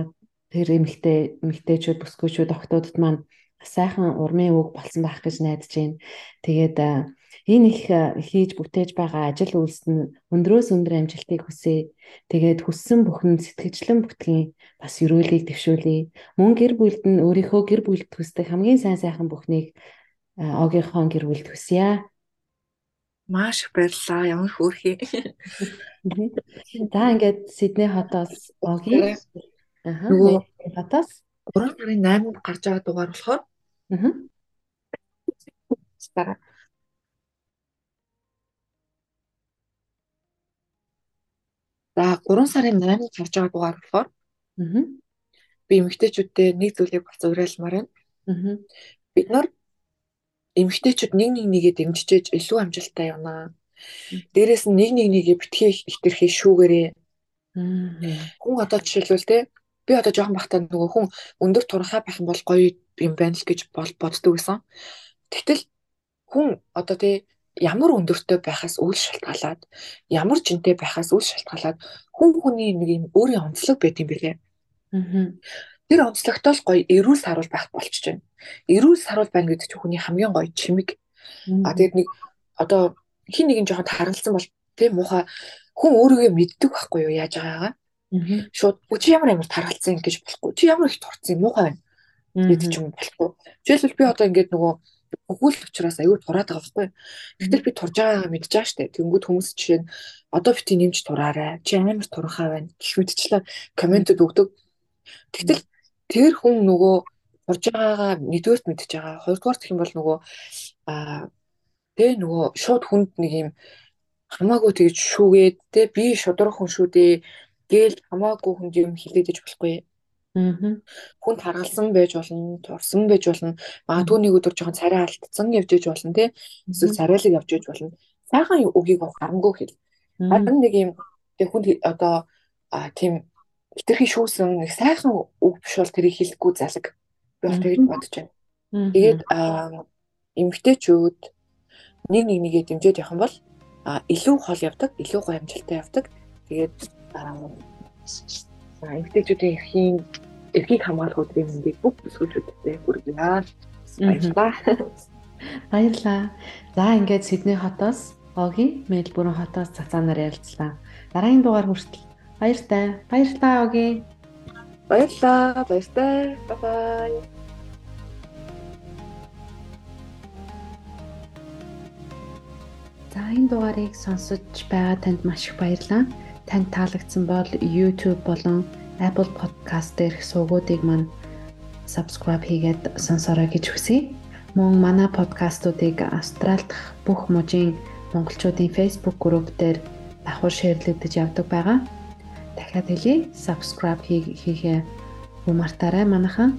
A: тэр эмэгтэй эмэгтэйчүүд бүсгүйчүүд октоодд маань сайхан урмын үг болсон байх гэж найдаж байна. Тэгээд энэ их хийж бүтээж байгаа ажил үйлс нь өндрөөс өндөр амжилтыг хүсье. Тэгээд хүссэн бүхэн сэтгэжлэн бүтгийн бас өрөөлийг төвшүүлье. Мөн гэр бүлд нь өөрийнхөө гэр бүлд хүсдэг хамгийн сайн сайхан бүхнийг огийнхоо гэр бүлд хүсье.
B: Маш их баярлалаа. Ямар хөөрхий.
A: За ингээд Сидней хотоос огийн аха нөгөө хотоос
B: 3 сарын 8-нд гарч байгаа дугаар болохоор аха За 3 сарын 8-нд гарч байгаа дугаар болохоор аха би эмэгтэйчүүдтэй нэг зүйлийг бас уриалмаар байна. Аха бид нар эмэгтэйчүүд нэг нэг нэгээ дэмжижээж илүү амжилттай явна. Дээрээс нь нэг нэг нэгээ битгий хитрхи шүүгээрээ. Хүн одоо жишээлбэл те би одоо жоохон бахтаа нөгөө хүн өндөр турхаа байх юм бол гоё юм байна л гэж боддог гэсэн. Тэгтэл хүн одоо те ямар өндөртэй байхаас үл шалтгаалаад ямар жинтэй байхаас үл шалтгаалаад хүн хүний нэг юм өөрийн онцлог байт юм билээ. Аа. Тэр онцлогтой л гоё эрүүл саруул байх болчихж байна. Эрүүл саруул байна гэдэг чинь хүний хамгийн гоё чимэг. А тэгээд нэг одоо хин нэгэн жоохон харгалзсан бол тийм муухай хүн өөрийгөө мэддэг байхгүй юу яаж байгаагаа. Шууд чи ямар амар таргалцсан гэж болохгүй. Чи ямар их турцсан муухай байна. гэдэг ч юм болохгүй. Жишээлбэл би одоо ингээд нөгөө өгүүл учраас аюу тураад байгаа байхгүй. Гэтэл би турж байгаагаа мэдж байгаа штэ. Тэнгүүд хүмүүс жишээ нь одоо бити нэмж тураарай. Чи амар турхаа байна. Гэх мэтчлээ комментэд өгдөг. Тэгтэл тэр хүн нөгөө урж байгаагаа нэгдүгээрт мэдчихэж байгаа. Хоёрдугаар гэх юм бол нөгөө аа тэ нөгөө шууд хүнд нэг юм хамаагүй тэгж шүүгээд тэ би шудрах хүн шүү дээ гээл хамаагүй хүнд юм хилээдэж болохгүй. Аа. Хүн таргалсан байж болно, турсан байж болно. Магадгүй нэг өдөр жоохон царай алдсан явж болно тий. Эсвэл царайлаг явж иж болно. Сайхан үгийг харангүй хэл. Харин нэг юм тэг хүн одоо тийм хитрхи шүүсэн нэг сайхан үг биш бол тэрийг хэлэхгүй залэг би бол тэгж бодож байна. Тэгээд эмгтээчүүд нэг нэг нэгээ дэмжиж явах юм бол илүү хол явдаг, илүү гоё амжилттай явдаг. Тэгээд эмгтээчүүдийн эрхийн эрхийг хамгаалах өдрийн мэндийг бүх бүсгүүчүүдтэй хүргэнэ. Баярлалаа.
A: Баярлалаа. За ингээд Сидней хотоос Оги Мельбурн хотоос цацаанаар ярилцлаа. Дараагийн дугаар хүртэл Баяртай. Баярлалаа Оги.
B: Баярлалаа. Баяртай. Бай бай.
A: За энэ дугаарыг сонсож байгаа танд маш их баярлалаа. Танд таалагдсан бол YouTube болон Apple Podcast дээрх суугуудыг маань subscribe хийгээд сонсорой гэж хүсье. Мөн манай подкастуудыг Австрал дахь бүх мужийн монголчуудын Facebook групп дээр давхар шеэрлэгдэж явдаг байгаа. Дахиад хэлье, subscribe хийхээ мартаарай манайхан.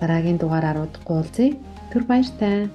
A: Дараагийн дугаараар уулзъя. Түр баяртай.